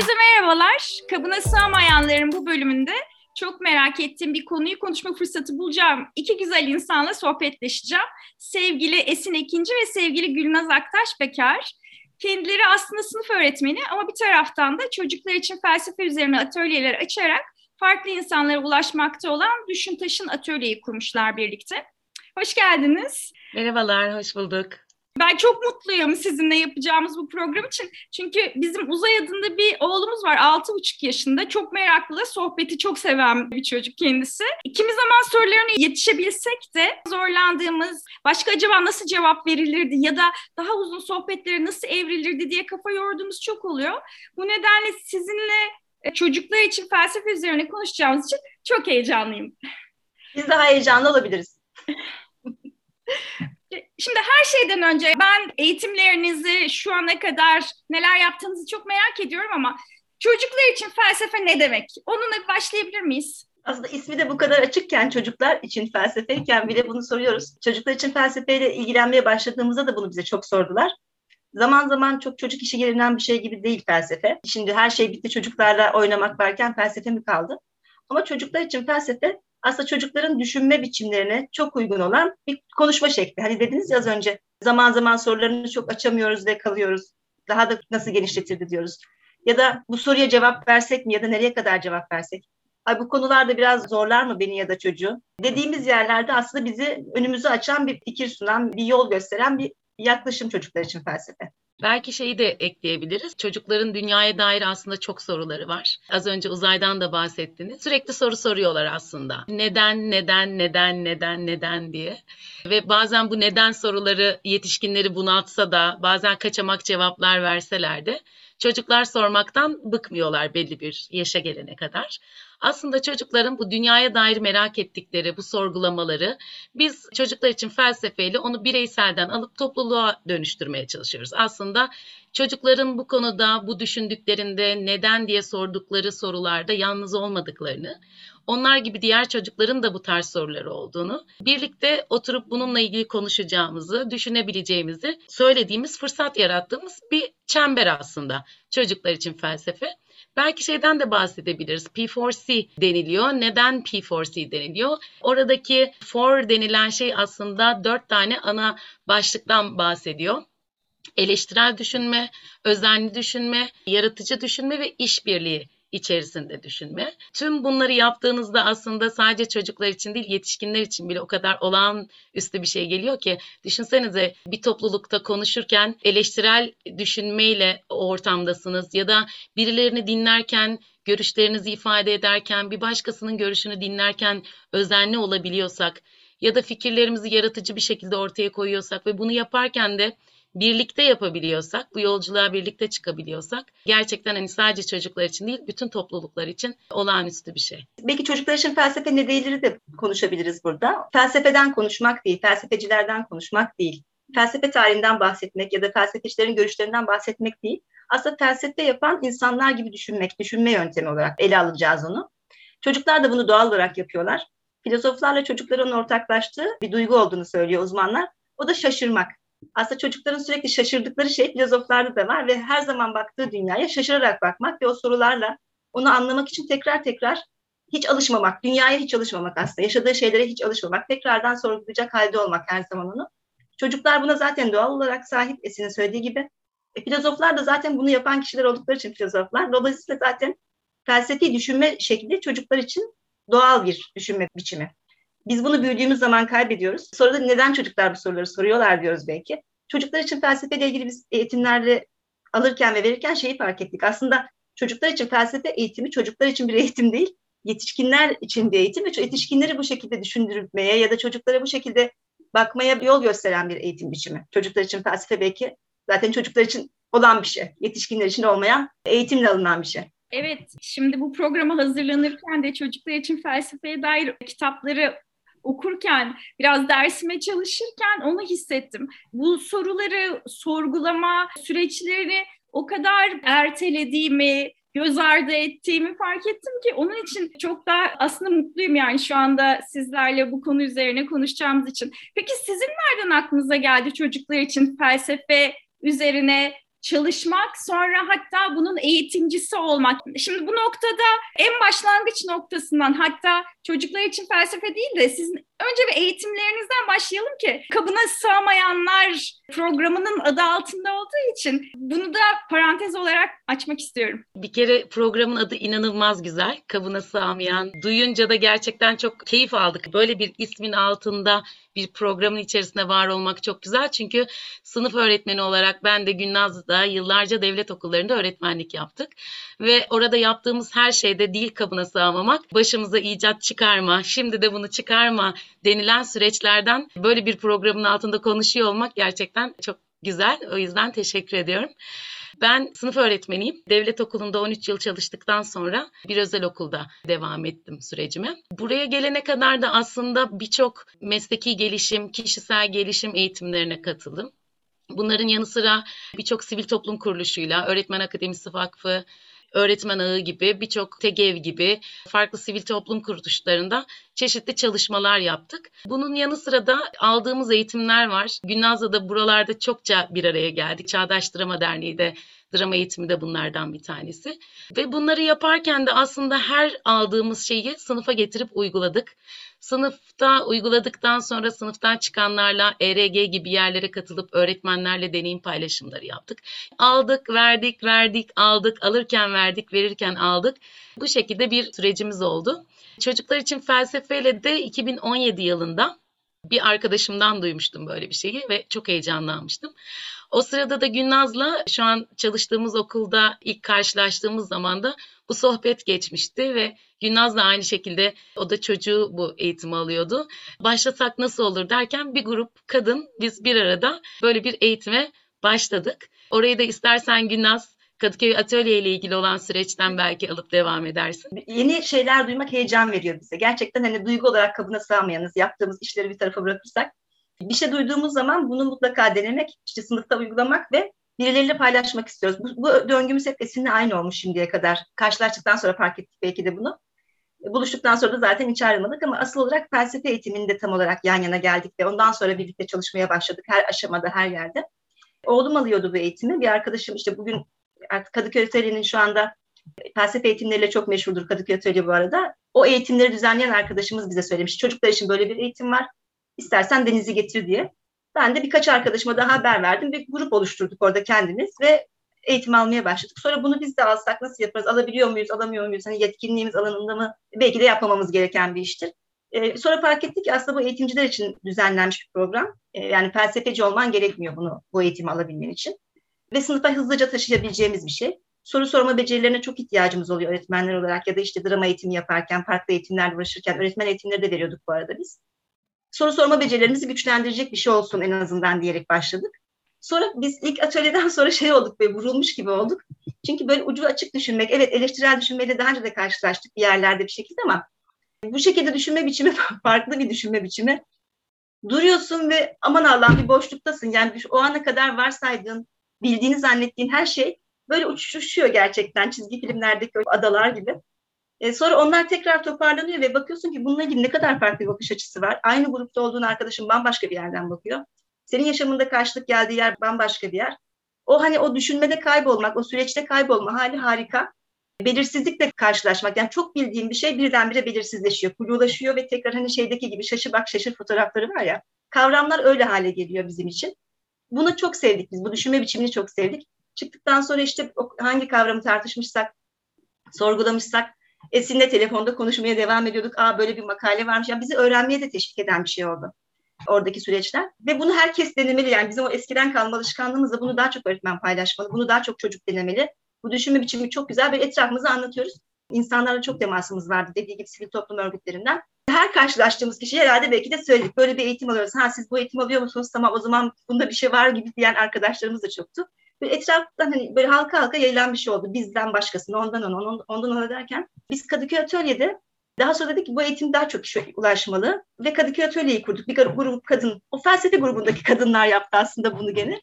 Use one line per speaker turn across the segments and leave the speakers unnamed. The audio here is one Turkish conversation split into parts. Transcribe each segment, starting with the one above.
Herkese merhabalar. Kabına sığamayanların bu bölümünde çok merak ettiğim bir konuyu konuşma fırsatı bulacağım. İki güzel insanla sohbetleşeceğim. Sevgili Esin Ekinci ve sevgili Gülnaz Aktaş Bekar. Kendileri aslında sınıf öğretmeni ama bir taraftan da çocuklar için felsefe üzerine atölyeler açarak farklı insanlara ulaşmakta olan Düşün Taşın Atölyeyi kurmuşlar birlikte. Hoş geldiniz.
Merhabalar, hoş bulduk.
Ben çok mutluyum sizinle yapacağımız bu program için. Çünkü bizim Uzay adında bir oğlumuz var 6,5 yaşında. Çok meraklı, sohbeti çok seven bir çocuk kendisi. Kimi zaman sorularına yetişebilsek de zorlandığımız, başka acaba nasıl cevap verilirdi ya da daha uzun sohbetlere nasıl evrilirdi diye kafa yorduğumuz çok oluyor. Bu nedenle sizinle e, çocuklar için felsefe üzerine konuşacağımız için çok heyecanlıyım.
Biz daha heyecanlı olabiliriz.
Şimdi her şeyden önce ben eğitimlerinizi şu ana kadar neler yaptığınızı çok merak ediyorum ama çocuklar için felsefe ne demek? Onunla başlayabilir miyiz?
Aslında ismi de bu kadar açıkken çocuklar için felsefeyken bile bunu soruyoruz. Çocuklar için felsefeyle ilgilenmeye başladığımızda da bunu bize çok sordular. Zaman zaman çok çocuk işi gelinen bir şey gibi değil felsefe. Şimdi her şey bitti çocuklarla oynamak varken felsefe mi kaldı? Ama çocuklar için felsefe aslında çocukların düşünme biçimlerine çok uygun olan bir konuşma şekli. Hani dediniz ya az önce zaman zaman sorularını çok açamıyoruz ve kalıyoruz. Daha da nasıl genişletirdi diyoruz. Ya da bu soruya cevap versek mi ya da nereye kadar cevap versek? Ay bu konularda biraz zorlar mı beni ya da çocuğu? Dediğimiz yerlerde aslında bizi önümüzü açan bir fikir sunan, bir yol gösteren bir yaklaşım çocuklar için felsefe.
Belki şeyi de ekleyebiliriz. Çocukların dünyaya dair aslında çok soruları var. Az önce uzaydan da bahsettiniz. Sürekli soru soruyorlar aslında. Neden, neden, neden, neden, neden diye. Ve bazen bu neden soruları yetişkinleri bunaltsa da bazen kaçamak cevaplar verseler de çocuklar sormaktan bıkmıyorlar belli bir yaşa gelene kadar. Aslında çocukların bu dünyaya dair merak ettikleri bu sorgulamaları biz çocuklar için felsefeyle onu bireyselden alıp topluluğa dönüştürmeye çalışıyoruz. Aslında çocukların bu konuda bu düşündüklerinde neden diye sordukları sorularda yalnız olmadıklarını, onlar gibi diğer çocukların da bu tarz soruları olduğunu, birlikte oturup bununla ilgili konuşacağımızı, düşünebileceğimizi söylediğimiz, fırsat yarattığımız bir çember aslında çocuklar için felsefe. Belki şeyden de bahsedebiliriz. P4C deniliyor. Neden P4C deniliyor? Oradaki for denilen şey aslında dört tane ana başlıktan bahsediyor eleştirel düşünme, özenli düşünme, yaratıcı düşünme ve işbirliği içerisinde düşünme. Tüm bunları yaptığınızda aslında sadece çocuklar için değil yetişkinler için bile o kadar olağanüstü bir şey geliyor ki düşünsenize bir toplulukta konuşurken eleştirel düşünmeyle ortamdasınız ya da birilerini dinlerken görüşlerinizi ifade ederken bir başkasının görüşünü dinlerken özenli olabiliyorsak ya da fikirlerimizi yaratıcı bir şekilde ortaya koyuyorsak ve bunu yaparken de birlikte yapabiliyorsak, bu yolculuğa birlikte çıkabiliyorsak gerçekten hani sadece çocuklar için değil bütün topluluklar için olağanüstü bir şey.
Belki çocuklar için felsefe ne değilleri de konuşabiliriz burada. Felsefeden konuşmak değil, felsefecilerden konuşmak değil. Felsefe tarihinden bahsetmek ya da felsefecilerin görüşlerinden bahsetmek değil. Aslında felsefe yapan insanlar gibi düşünmek, düşünme yöntemi olarak ele alacağız onu. Çocuklar da bunu doğal olarak yapıyorlar. Filozoflarla çocukların ortaklaştığı bir duygu olduğunu söylüyor uzmanlar. O da şaşırmak aslında çocukların sürekli şaşırdıkları şey filozoflarda da var ve her zaman baktığı dünyaya şaşırarak bakmak ve o sorularla onu anlamak için tekrar tekrar hiç alışmamak, dünyaya hiç alışmamak aslında, yaşadığı şeylere hiç alışmamak, tekrardan sorgulayacak halde olmak her zaman onu. Çocuklar buna zaten doğal olarak sahip, Esin'in söylediği gibi. E, filozoflar da zaten bunu yapan kişiler oldukları için filozoflar. Dolayısıyla zaten felsefi düşünme şekli çocuklar için doğal bir düşünme biçimi. Biz bunu büyüdüğümüz zaman kaybediyoruz. Sonra da neden çocuklar bu soruları soruyorlar diyoruz belki. Çocuklar için felsefeyle ilgili biz eğitimlerde alırken ve verirken şeyi fark ettik. Aslında çocuklar için felsefe eğitimi çocuklar için bir eğitim değil, yetişkinler için bir eğitim ve yetişkinleri bu şekilde düşündürmeye ya da çocuklara bu şekilde bakmaya yol gösteren bir eğitim biçimi. Çocuklar için felsefe belki zaten çocuklar için olan bir şey. Yetişkinler için olmayan, eğitimle alınan bir şey.
Evet, şimdi bu programa hazırlanırken de çocuklar için felsefeye dair kitapları okurken, biraz dersime çalışırken onu hissettim. Bu soruları sorgulama süreçlerini o kadar ertelediğimi, göz ardı ettiğimi fark ettim ki onun için çok daha aslında mutluyum yani şu anda sizlerle bu konu üzerine konuşacağımız için. Peki sizin nereden aklınıza geldi çocuklar için felsefe üzerine çalışmak, sonra hatta bunun eğitimcisi olmak. Şimdi bu noktada en başlangıç noktasından hatta çocuklar için felsefe değil de sizin önce bir eğitimlerinizden başlayalım ki kabına sığmayanlar programının adı altında olduğu için bunu da parantez olarak açmak istiyorum.
Bir kere programın adı inanılmaz güzel. Kabına sığmayan. Duyunca da gerçekten çok keyif aldık. Böyle bir ismin altında bir programın içerisinde var olmak çok güzel. Çünkü sınıf öğretmeni olarak ben de Günnaz'da yıllarca devlet okullarında öğretmenlik yaptık. Ve orada yaptığımız her şeyde dil kabına sığamamak, başımıza icat çıkarma, şimdi de bunu çıkarma denilen süreçlerden böyle bir programın altında konuşuyor olmak gerçekten çok güzel. O yüzden teşekkür ediyorum. Ben sınıf öğretmeniyim. Devlet okulunda 13 yıl çalıştıktan sonra bir özel okulda devam ettim sürecime. Buraya gelene kadar da aslında birçok mesleki gelişim, kişisel gelişim eğitimlerine katıldım. Bunların yanı sıra birçok sivil toplum kuruluşuyla, Öğretmen Akademisi Vakfı, Öğretmen Ağı gibi birçok TEGEV gibi farklı sivil toplum kuruluşlarında çeşitli çalışmalar yaptık. Bunun yanı sıra da aldığımız eğitimler var. Günnaz'la da buralarda çokça bir araya geldik. Çağdaş Drama Derneği de drama eğitimi de bunlardan bir tanesi. Ve bunları yaparken de aslında her aldığımız şeyi sınıfa getirip uyguladık. Sınıfta uyguladıktan sonra sınıftan çıkanlarla ERG gibi yerlere katılıp öğretmenlerle deneyim paylaşımları yaptık. Aldık, verdik, verdik, aldık, alırken verdik, verirken aldık. Bu şekilde bir sürecimiz oldu. Çocuklar için felsefeyle de 2017 yılında bir arkadaşımdan duymuştum böyle bir şeyi ve çok heyecanlanmıştım. O sırada da Günnaz'la şu an çalıştığımız okulda ilk karşılaştığımız zaman da bu sohbet geçmişti ve Günnaz da aynı şekilde o da çocuğu bu eğitimi alıyordu. Başlasak nasıl olur derken bir grup kadın biz bir arada böyle bir eğitime başladık. Orayı da istersen Günnaz Kadıköy Atölye ile ilgili olan süreçten belki alıp devam edersin.
Yeni şeyler duymak heyecan veriyor bize. Gerçekten hani duygu olarak kabına sığamayanız, yaptığımız işleri bir tarafa bırakırsak bir şey duyduğumuz zaman bunu mutlaka denemek, işte sınıfta uygulamak ve birileriyle paylaşmak istiyoruz. Bu, bu döngümüz hep esinle aynı olmuş şimdiye kadar. Karşılaştıktan sonra fark ettik belki de bunu. Buluştuktan sonra da zaten hiç ayrılmadık ama asıl olarak felsefe eğitiminde tam olarak yan yana geldik ve ondan sonra birlikte çalışmaya başladık her aşamada, her yerde. Oğlum alıyordu bu eğitimi. Bir arkadaşım işte bugün artık Kadıköy Atölye'nin şu anda felsefe eğitimleriyle çok meşhurdur Kadıköy Atölye bu arada. O eğitimleri düzenleyen arkadaşımız bize söylemiş. Çocuklar için böyle bir eğitim var. İstersen Deniz'i getir diye. Ben de birkaç arkadaşıma daha haber verdim. Bir grup oluşturduk orada kendimiz ve eğitim almaya başladık. Sonra bunu biz de alsak nasıl yaparız? Alabiliyor muyuz, alamıyor muyuz? Hani yetkinliğimiz alanında mı? Belki de yapmamamız gereken bir iştir. Ee, sonra fark ettik ki aslında bu eğitimciler için düzenlenmiş bir program. Ee, yani felsefeci olman gerekmiyor bunu bu eğitimi alabilmen için. Ve sınıfa hızlıca taşıyabileceğimiz bir şey. Soru sorma becerilerine çok ihtiyacımız oluyor öğretmenler olarak ya da işte drama eğitimi yaparken, farklı eğitimlerle uğraşırken öğretmen eğitimleri de veriyorduk bu arada biz soru sorma becerilerimizi güçlendirecek bir şey olsun en azından diyerek başladık. Sonra biz ilk atölyeden sonra şey olduk ve vurulmuş gibi olduk. Çünkü böyle ucu açık düşünmek, evet eleştirel düşünmeyle daha önce de karşılaştık bir yerlerde bir şekilde ama bu şekilde düşünme biçimi farklı bir düşünme biçimi. Duruyorsun ve aman Allah'ım bir boşluktasın. Yani o ana kadar varsaydığın, bildiğini zannettiğin her şey böyle uçuşuyor gerçekten çizgi filmlerdeki adalar gibi. E, sonra onlar tekrar toparlanıyor ve bakıyorsun ki bununla ilgili ne kadar farklı bir bakış açısı var. Aynı grupta olduğun arkadaşın bambaşka bir yerden bakıyor. Senin yaşamında karşılık geldiği yer bambaşka bir yer. O hani o düşünmede kaybolmak, o süreçte kaybolma hali harika. Belirsizlikle karşılaşmak. Yani çok bildiğim bir şey birdenbire belirsizleşiyor, kuyulaşıyor ve tekrar hani şeydeki gibi şaşı bak şaşır fotoğrafları var ya. Kavramlar öyle hale geliyor bizim için. Bunu çok sevdik biz. Bu düşünme biçimini çok sevdik. Çıktıktan sonra işte hangi kavramı tartışmışsak, sorgulamışsak Esin'le telefonda konuşmaya devam ediyorduk. Aa böyle bir makale varmış. Yani bizi öğrenmeye de teşvik eden bir şey oldu. Oradaki süreçler. Ve bunu herkes denemeli. Yani bizim o eskiden kalma alışkanlığımızla bunu daha çok öğretmen paylaşmalı. Bunu daha çok çocuk denemeli. Bu düşünme biçimi çok güzel. Böyle etrafımızı anlatıyoruz. İnsanlarla çok temasımız vardı dediği gibi sivil toplum örgütlerinden. Her karşılaştığımız kişi herhalde belki de söyledik. Böyle bir eğitim alıyoruz. Ha siz bu eğitim alıyor musunuz? Tamam o zaman bunda bir şey var gibi diyen arkadaşlarımız da çoktu. Böyle etraftan hani böyle halka halka yayılan bir şey oldu. Bizden başkasına, ondan ona, ondan, ona derken. Biz Kadıköy Atölye'de daha sonra dedik ki bu eğitim daha çok kişiye ulaşmalı. Ve Kadıköy Atölye'yi kurduk. Bir grup kadın, o felsefe grubundaki kadınlar yaptı aslında bunu gene.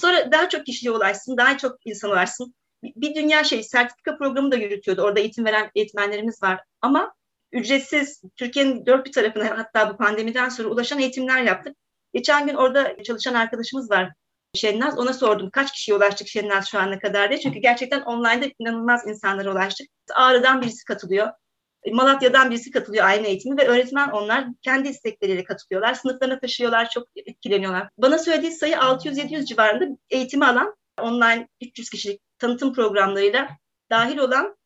Sonra daha çok kişiye ulaşsın, daha çok insan ulaşsın. Bir dünya şey, sertifika programı da yürütüyordu. Orada eğitim veren eğitmenlerimiz var. Ama ücretsiz Türkiye'nin dört bir tarafına hatta bu pandemiden sonra ulaşan eğitimler yaptık. Geçen gün orada çalışan arkadaşımız var. Şennaz. Ona sordum kaç kişiye ulaştık Şennaz şu ana kadar diye. Çünkü gerçekten online'da inanılmaz insanlara ulaştık. Ağrı'dan birisi katılıyor. Malatya'dan birisi katılıyor aynı eğitimi ve öğretmen onlar kendi istekleriyle katılıyorlar. Sınıflarına taşıyorlar, çok etkileniyorlar. Bana söylediği sayı 600-700 civarında eğitimi alan online 300 kişilik tanıtım programlarıyla dahil olan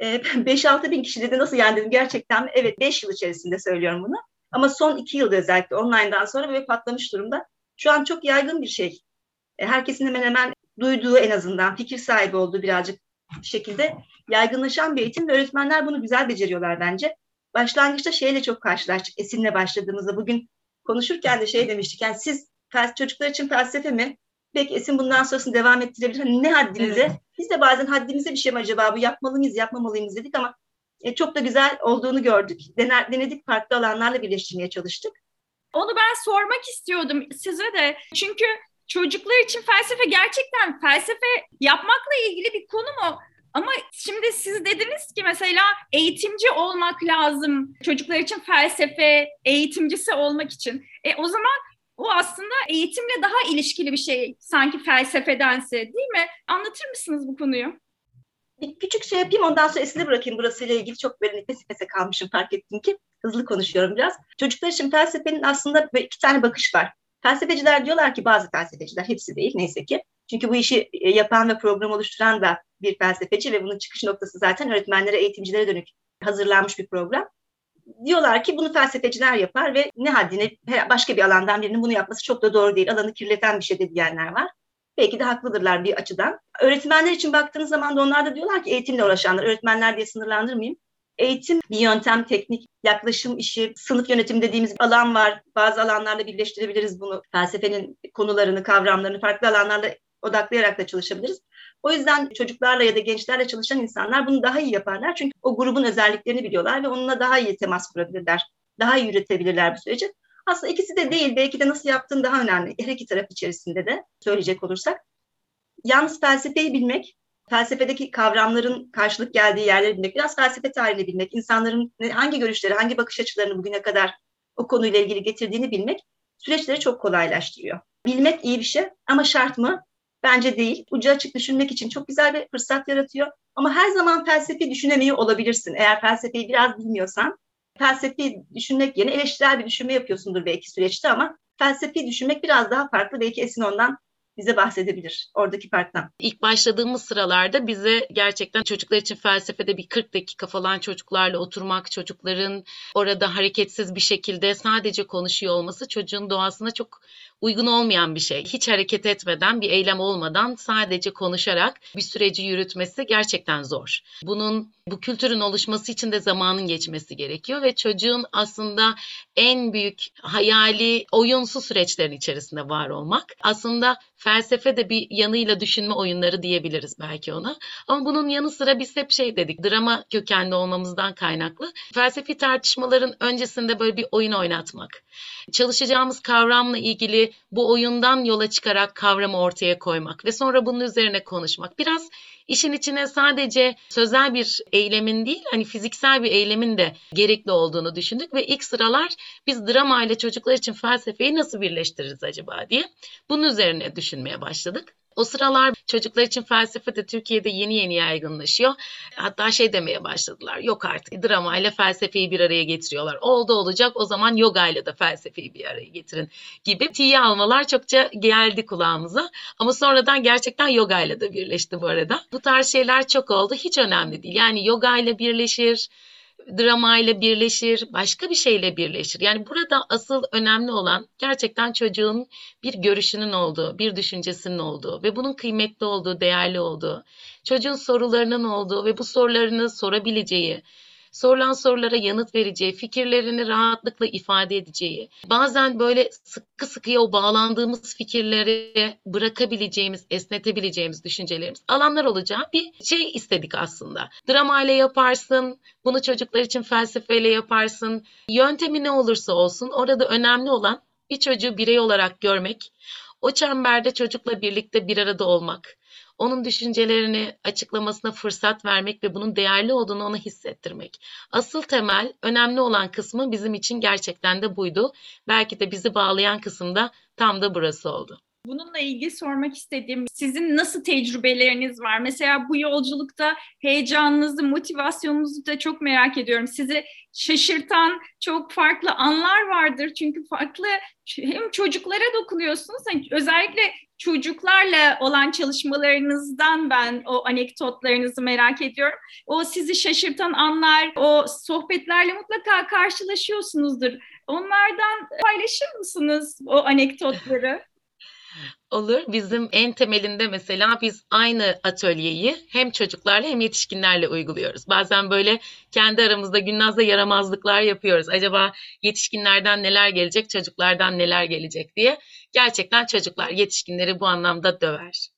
5-6 e, bin kişi dedi nasıl yani dedim gerçekten evet 5 yıl içerisinde söylüyorum bunu. Ama son 2 yılda özellikle online'dan sonra böyle patlamış durumda. Şu an çok yaygın bir şey. E, herkesin hemen hemen duyduğu en azından fikir sahibi olduğu birazcık şekilde yaygınlaşan bir eğitim ve öğretmenler bunu güzel beceriyorlar bence. Başlangıçta şeyle çok karşılaştık Esin'le başladığımızda. Bugün konuşurken de şey demiştik yani siz çocuklar için felsefe mi? Peki Esin bundan sonrasını devam ettirebilir. Hani ne haddinize? Evet. Biz de bazen haddimize bir şey mi acaba bu yapmalı mıyız yapmamalıyız mıyız dedik ama e, çok da güzel olduğunu gördük. Dener, denedik farklı alanlarla birleştirmeye çalıştık.
Onu ben sormak istiyordum size de. Çünkü çocuklar için felsefe gerçekten felsefe yapmakla ilgili bir konu mu? Ama şimdi siz dediniz ki mesela eğitimci olmak lazım çocuklar için felsefe eğitimcisi olmak için. E o zaman o aslında eğitimle daha ilişkili bir şey sanki felsefedense değil mi? Anlatır mısınız bu konuyu?
Bir küçük şey yapayım ondan sonra esine bırakayım burasıyla ilgili çok böyle nefes nefese kalmışım fark ettim ki hızlı konuşuyorum biraz. Çocuklar için felsefenin aslında iki tane bakış var. Felsefeciler diyorlar ki bazı felsefeciler hepsi değil neyse ki. Çünkü bu işi e, yapan ve program oluşturan da bir felsefeci ve bunun çıkış noktası zaten öğretmenlere, eğitimcilere dönük hazırlanmış bir program. Diyorlar ki bunu felsefeciler yapar ve ne haddine başka bir alandan birinin bunu yapması çok da doğru değil. Alanı kirleten bir şey de diyenler var. Belki de haklıdırlar bir açıdan. Öğretmenler için baktığınız zaman da onlar da diyorlar ki eğitimle uğraşanlar, öğretmenler diye sınırlandırmayayım. Eğitim bir yöntem, teknik, yaklaşım işi, sınıf yönetimi dediğimiz alan var. Bazı alanlarla birleştirebiliriz bunu. Felsefenin konularını, kavramlarını farklı alanlarla odaklayarak da çalışabiliriz. O yüzden çocuklarla ya da gençlerle çalışan insanlar bunu daha iyi yaparlar. Çünkü o grubun özelliklerini biliyorlar ve onunla daha iyi temas kurabilirler. Daha iyi yürütebilirler bu süreci. Aslında ikisi de değil. Belki de nasıl yaptığın daha önemli. Her iki taraf içerisinde de söyleyecek olursak. Yalnız felsefeyi bilmek, felsefedeki kavramların karşılık geldiği yerleri bilmek, biraz felsefe tarihini bilmek, insanların hangi görüşleri, hangi bakış açılarını bugüne kadar o konuyla ilgili getirdiğini bilmek süreçleri çok kolaylaştırıyor. Bilmek iyi bir şey ama şart mı? Bence değil. Ucu açık düşünmek için çok güzel bir fırsat yaratıyor. Ama her zaman felsefi düşünemiyor olabilirsin. Eğer felsefeyi biraz bilmiyorsan, felsefi düşünmek yerine eleştirel bir düşünme yapıyorsundur belki süreçte ama felsefi düşünmek biraz daha farklı. Belki Esin ondan bize bahsedebilir oradaki farktan.
İlk başladığımız sıralarda bize gerçekten çocuklar için felsefede bir 40 dakika falan çocuklarla oturmak, çocukların orada hareketsiz bir şekilde sadece konuşuyor olması çocuğun doğasına çok uygun olmayan bir şey. Hiç hareket etmeden, bir eylem olmadan sadece konuşarak bir süreci yürütmesi gerçekten zor. Bunun bu kültürün oluşması için de zamanın geçmesi gerekiyor ve çocuğun aslında en büyük hayali oyunsu süreçlerin içerisinde var olmak. Aslında felsefe de bir yanıyla düşünme oyunları diyebiliriz belki ona. Ama bunun yanı sıra biz hep şey dedik, drama kökenli olmamızdan kaynaklı. Felsefi tartışmaların öncesinde böyle bir oyun oynatmak. Çalışacağımız kavramla ilgili bu oyundan yola çıkarak kavramı ortaya koymak ve sonra bunun üzerine konuşmak. Biraz işin içine sadece sözel bir eylemin değil hani fiziksel bir eylemin de gerekli olduğunu düşündük ve ilk sıralar biz drama ile çocuklar için felsefeyi nasıl birleştiririz acaba diye bunun üzerine düşünmeye başladık. O sıralar çocuklar için felsefe de Türkiye'de yeni yeni yaygınlaşıyor. Hatta şey demeye başladılar. Yok artık drama ile felsefeyi bir araya getiriyorlar. Oldu olacak o zaman yoga ile de felsefeyi bir araya getirin gibi tiye almalar çokça geldi kulağımıza. Ama sonradan gerçekten yoga ile de birleşti bu arada. Bu tarz şeyler çok oldu. Hiç önemli değil. Yani yoga ile birleşir, dramayla birleşir, başka bir şeyle birleşir. Yani burada asıl önemli olan gerçekten çocuğun bir görüşünün olduğu, bir düşüncesinin olduğu ve bunun kıymetli olduğu, değerli olduğu, çocuğun sorularının olduğu ve bu sorularını sorabileceği, sorulan sorulara yanıt vereceği, fikirlerini rahatlıkla ifade edeceği, bazen böyle sıkı sıkıya o bağlandığımız fikirleri bırakabileceğimiz, esnetebileceğimiz düşüncelerimiz alanlar olacağı bir şey istedik aslında. Drama ile yaparsın, bunu çocuklar için felsefeyle yaparsın. Yöntemi ne olursa olsun orada önemli olan bir çocuğu birey olarak görmek, o çemberde çocukla birlikte bir arada olmak, onun düşüncelerini açıklamasına fırsat vermek ve bunun değerli olduğunu ona hissettirmek. Asıl temel, önemli olan kısmı bizim için gerçekten de buydu. Belki de bizi bağlayan kısım da tam da burası oldu.
Bununla ilgili sormak istediğim sizin nasıl tecrübeleriniz var? Mesela bu yolculukta heyecanınızı, motivasyonunuzu da çok merak ediyorum. Sizi şaşırtan çok farklı anlar vardır. Çünkü farklı hem çocuklara dokunuyorsunuz. özellikle çocuklarla olan çalışmalarınızdan ben o anekdotlarınızı merak ediyorum. O sizi şaşırtan anlar, o sohbetlerle mutlaka karşılaşıyorsunuzdur. Onlardan paylaşır mısınız o anekdotları?
Olur. Bizim en temelinde mesela biz aynı atölyeyi hem çocuklarla hem yetişkinlerle uyguluyoruz. Bazen böyle kendi aramızda Günnaz'da yaramazlıklar yapıyoruz. Acaba yetişkinlerden neler gelecek, çocuklardan neler gelecek diye. Gerçekten çocuklar yetişkinleri bu anlamda döver.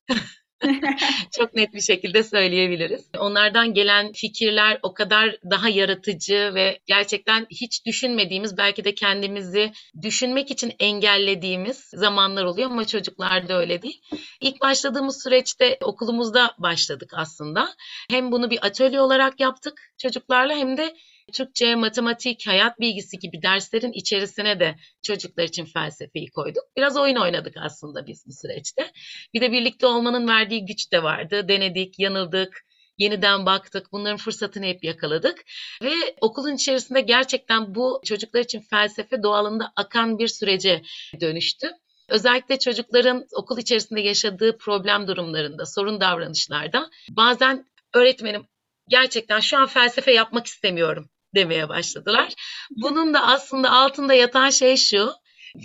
Çok net bir şekilde söyleyebiliriz. Onlardan gelen fikirler o kadar daha yaratıcı ve gerçekten hiç düşünmediğimiz belki de kendimizi düşünmek için engellediğimiz zamanlar oluyor ama çocuklarda öyle değil. İlk başladığımız süreçte okulumuzda başladık aslında. Hem bunu bir atölye olarak yaptık çocuklarla hem de Türkçe, matematik, hayat bilgisi gibi derslerin içerisine de çocuklar için felsefeyi koyduk. Biraz oyun oynadık aslında biz bu süreçte. Bir de birlikte olmanın verdiği güç de vardı. Denedik, yanıldık, yeniden baktık. Bunların fırsatını hep yakaladık. Ve okulun içerisinde gerçekten bu çocuklar için felsefe doğalında akan bir sürece dönüştü. Özellikle çocukların okul içerisinde yaşadığı problem durumlarında, sorun davranışlarda bazen öğretmenim gerçekten şu an felsefe yapmak istemiyorum demeye başladılar. Bunun da aslında altında yatan şey şu.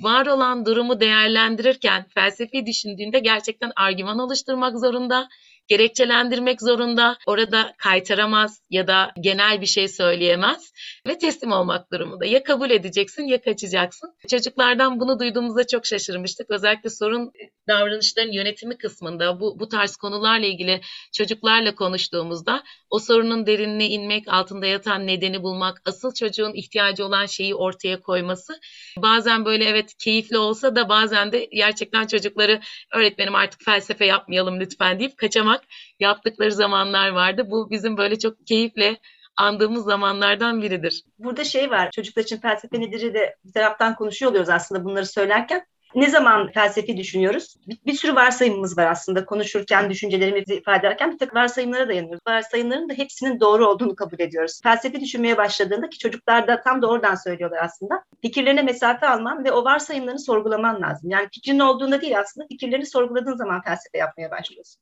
Var olan durumu değerlendirirken felsefi düşündüğünde gerçekten argüman oluşturmak zorunda gerekçelendirmek zorunda. Orada kaytaramaz ya da genel bir şey söyleyemez ve teslim olmak durumunda. Ya kabul edeceksin ya kaçacaksın. Çocuklardan bunu duyduğumuzda çok şaşırmıştık. Özellikle sorun davranışların yönetimi kısmında bu, bu tarz konularla ilgili çocuklarla konuştuğumuzda o sorunun derinine inmek, altında yatan nedeni bulmak, asıl çocuğun ihtiyacı olan şeyi ortaya koyması bazen böyle evet keyifli olsa da bazen de gerçekten çocukları öğretmenim artık felsefe yapmayalım lütfen deyip kaçamak yaptıkları zamanlar vardı. Bu bizim böyle çok keyifle andığımız zamanlardan biridir.
Burada şey var, çocuklar için felsefe nedir de bir taraftan konuşuyor oluyoruz aslında bunları söylerken. Ne zaman felsefi düşünüyoruz? Bir, bir sürü varsayımımız var aslında konuşurken, düşüncelerimizi ifade ederken bir takım varsayımlara dayanıyoruz. Varsayımların da hepsinin doğru olduğunu kabul ediyoruz. Felsefi düşünmeye başladığında ki çocuklar da tam da oradan söylüyorlar aslında. Fikirlerine mesafe alman ve o varsayımlarını sorgulaman lazım. Yani fikrin olduğunda değil aslında fikirlerini sorguladığın zaman felsefe yapmaya başlıyorsun.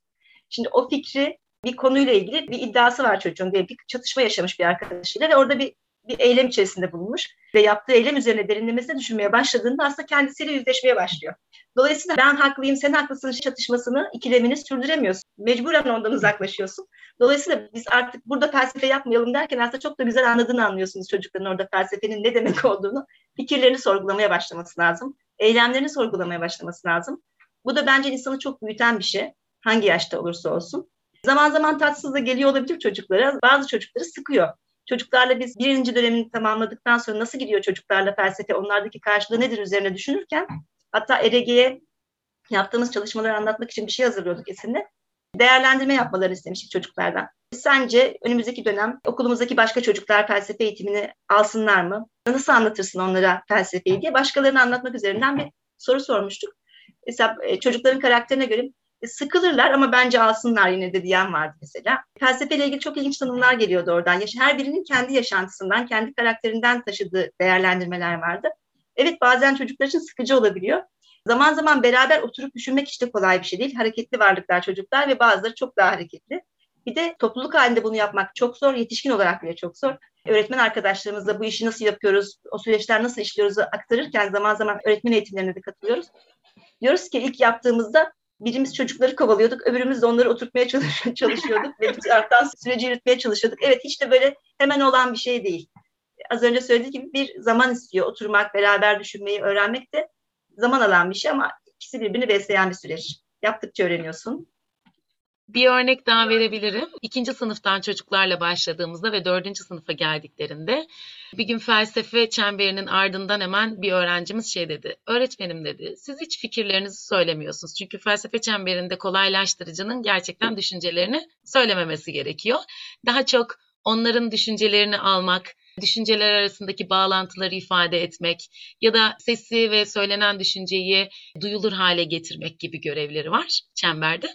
Şimdi o fikri bir konuyla ilgili bir iddiası var çocuğun diye bir çatışma yaşamış bir arkadaşıyla ve orada bir bir eylem içerisinde bulunmuş ve yaptığı eylem üzerine derinlemesine düşünmeye başladığında aslında kendisiyle yüzleşmeye başlıyor. Dolayısıyla ben haklıyım, sen haklısın çatışmasını, ikilemini sürdüremiyorsun. Mecburen ondan uzaklaşıyorsun. Dolayısıyla biz artık burada felsefe yapmayalım derken aslında çok da güzel anladığını anlıyorsunuz çocukların orada felsefenin ne demek olduğunu. Fikirlerini sorgulamaya başlaması lazım. Eylemlerini sorgulamaya başlaması lazım. Bu da bence insanı çok büyüten bir şey. Hangi yaşta olursa olsun. Zaman zaman tatsız da geliyor olabilir çocuklara. Bazı çocukları sıkıyor. Çocuklarla biz birinci dönemini tamamladıktan sonra nasıl gidiyor çocuklarla felsefe, onlardaki karşılığı nedir üzerine düşünürken hatta ERG'ye yaptığımız çalışmaları anlatmak için bir şey hazırlıyorduk Esin'le. Değerlendirme yapmalarını istemiştik çocuklardan. Sence önümüzdeki dönem okulumuzdaki başka çocuklar felsefe eğitimini alsınlar mı? Nasıl anlatırsın onlara felsefeyi diye başkalarını anlatmak üzerinden bir soru sormuştuk. Mesela e, çocukların karakterine göre sıkılırlar ama bence alsınlar yine de diyen vardı mesela. Felsefeyle ilgili çok ilginç tanımlar geliyordu oradan. Her birinin kendi yaşantısından, kendi karakterinden taşıdığı değerlendirmeler vardı. Evet bazen çocuklar için sıkıcı olabiliyor. Zaman zaman beraber oturup düşünmek işte kolay bir şey değil. Hareketli varlıklar çocuklar ve bazıları çok daha hareketli. Bir de topluluk halinde bunu yapmak çok zor, yetişkin olarak bile çok zor. Öğretmen arkadaşlarımızla bu işi nasıl yapıyoruz, o süreçler nasıl işliyoruz aktarırken zaman zaman öğretmen eğitimlerine de katılıyoruz. Diyoruz ki ilk yaptığımızda birimiz çocukları kovalıyorduk, öbürümüz de onları oturtmaya çalışıyorduk ve bir taraftan süreci yürütmeye çalışıyorduk. Evet hiç de böyle hemen olan bir şey değil. Az önce söylediğim gibi bir zaman istiyor. Oturmak, beraber düşünmeyi öğrenmek de zaman alan bir şey ama ikisi birbirini besleyen bir süreç. Yaptıkça öğreniyorsun.
Bir örnek daha verebilirim. İkinci sınıftan çocuklarla başladığımızda ve dördüncü sınıfa geldiklerinde bir gün felsefe çemberinin ardından hemen bir öğrencimiz şey dedi. Öğretmenim dedi, siz hiç fikirlerinizi söylemiyorsunuz. Çünkü felsefe çemberinde kolaylaştırıcının gerçekten düşüncelerini söylememesi gerekiyor. Daha çok onların düşüncelerini almak, düşünceler arasındaki bağlantıları ifade etmek ya da sesi ve söylenen düşünceyi duyulur hale getirmek gibi görevleri var çemberde.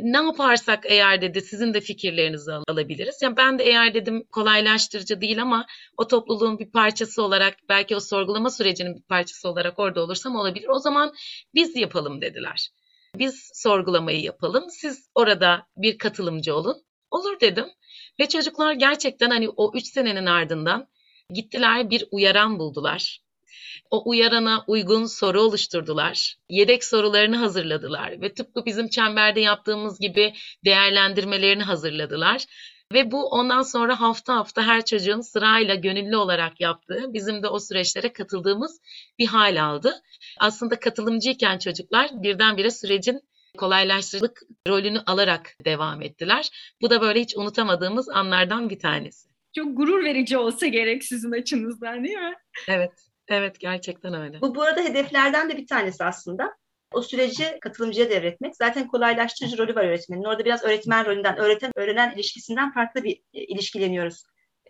Ne yaparsak eğer dedi sizin de fikirlerinizi alabiliriz. Yani ben de eğer dedim kolaylaştırıcı değil ama o topluluğun bir parçası olarak belki o sorgulama sürecinin bir parçası olarak orada olursam olabilir. O zaman biz yapalım dediler. Biz sorgulamayı yapalım. Siz orada bir katılımcı olun. Olur dedim. Ve çocuklar gerçekten hani o üç senenin ardından gittiler bir uyaran buldular. O uyarana uygun soru oluşturdular. Yedek sorularını hazırladılar ve tıpkı bizim çemberde yaptığımız gibi değerlendirmelerini hazırladılar. Ve bu ondan sonra hafta hafta her çocuğun sırayla gönüllü olarak yaptığı, bizim de o süreçlere katıldığımız bir hal aldı. Aslında katılımcıyken çocuklar birdenbire sürecin kolaylaştırıcılık rolünü alarak devam ettiler. Bu da böyle hiç unutamadığımız anlardan bir tanesi.
Çok gurur verici olsa gerek sizin açınızdan değil mi?
Evet, evet gerçekten öyle.
Bu bu arada hedeflerden de bir tanesi aslında. O süreci katılımcıya devretmek. Zaten kolaylaştırıcı rolü var öğretmenin. Orada biraz öğretmen rolünden, öğreten öğrenen ilişkisinden farklı bir e, ilişkileniyoruz.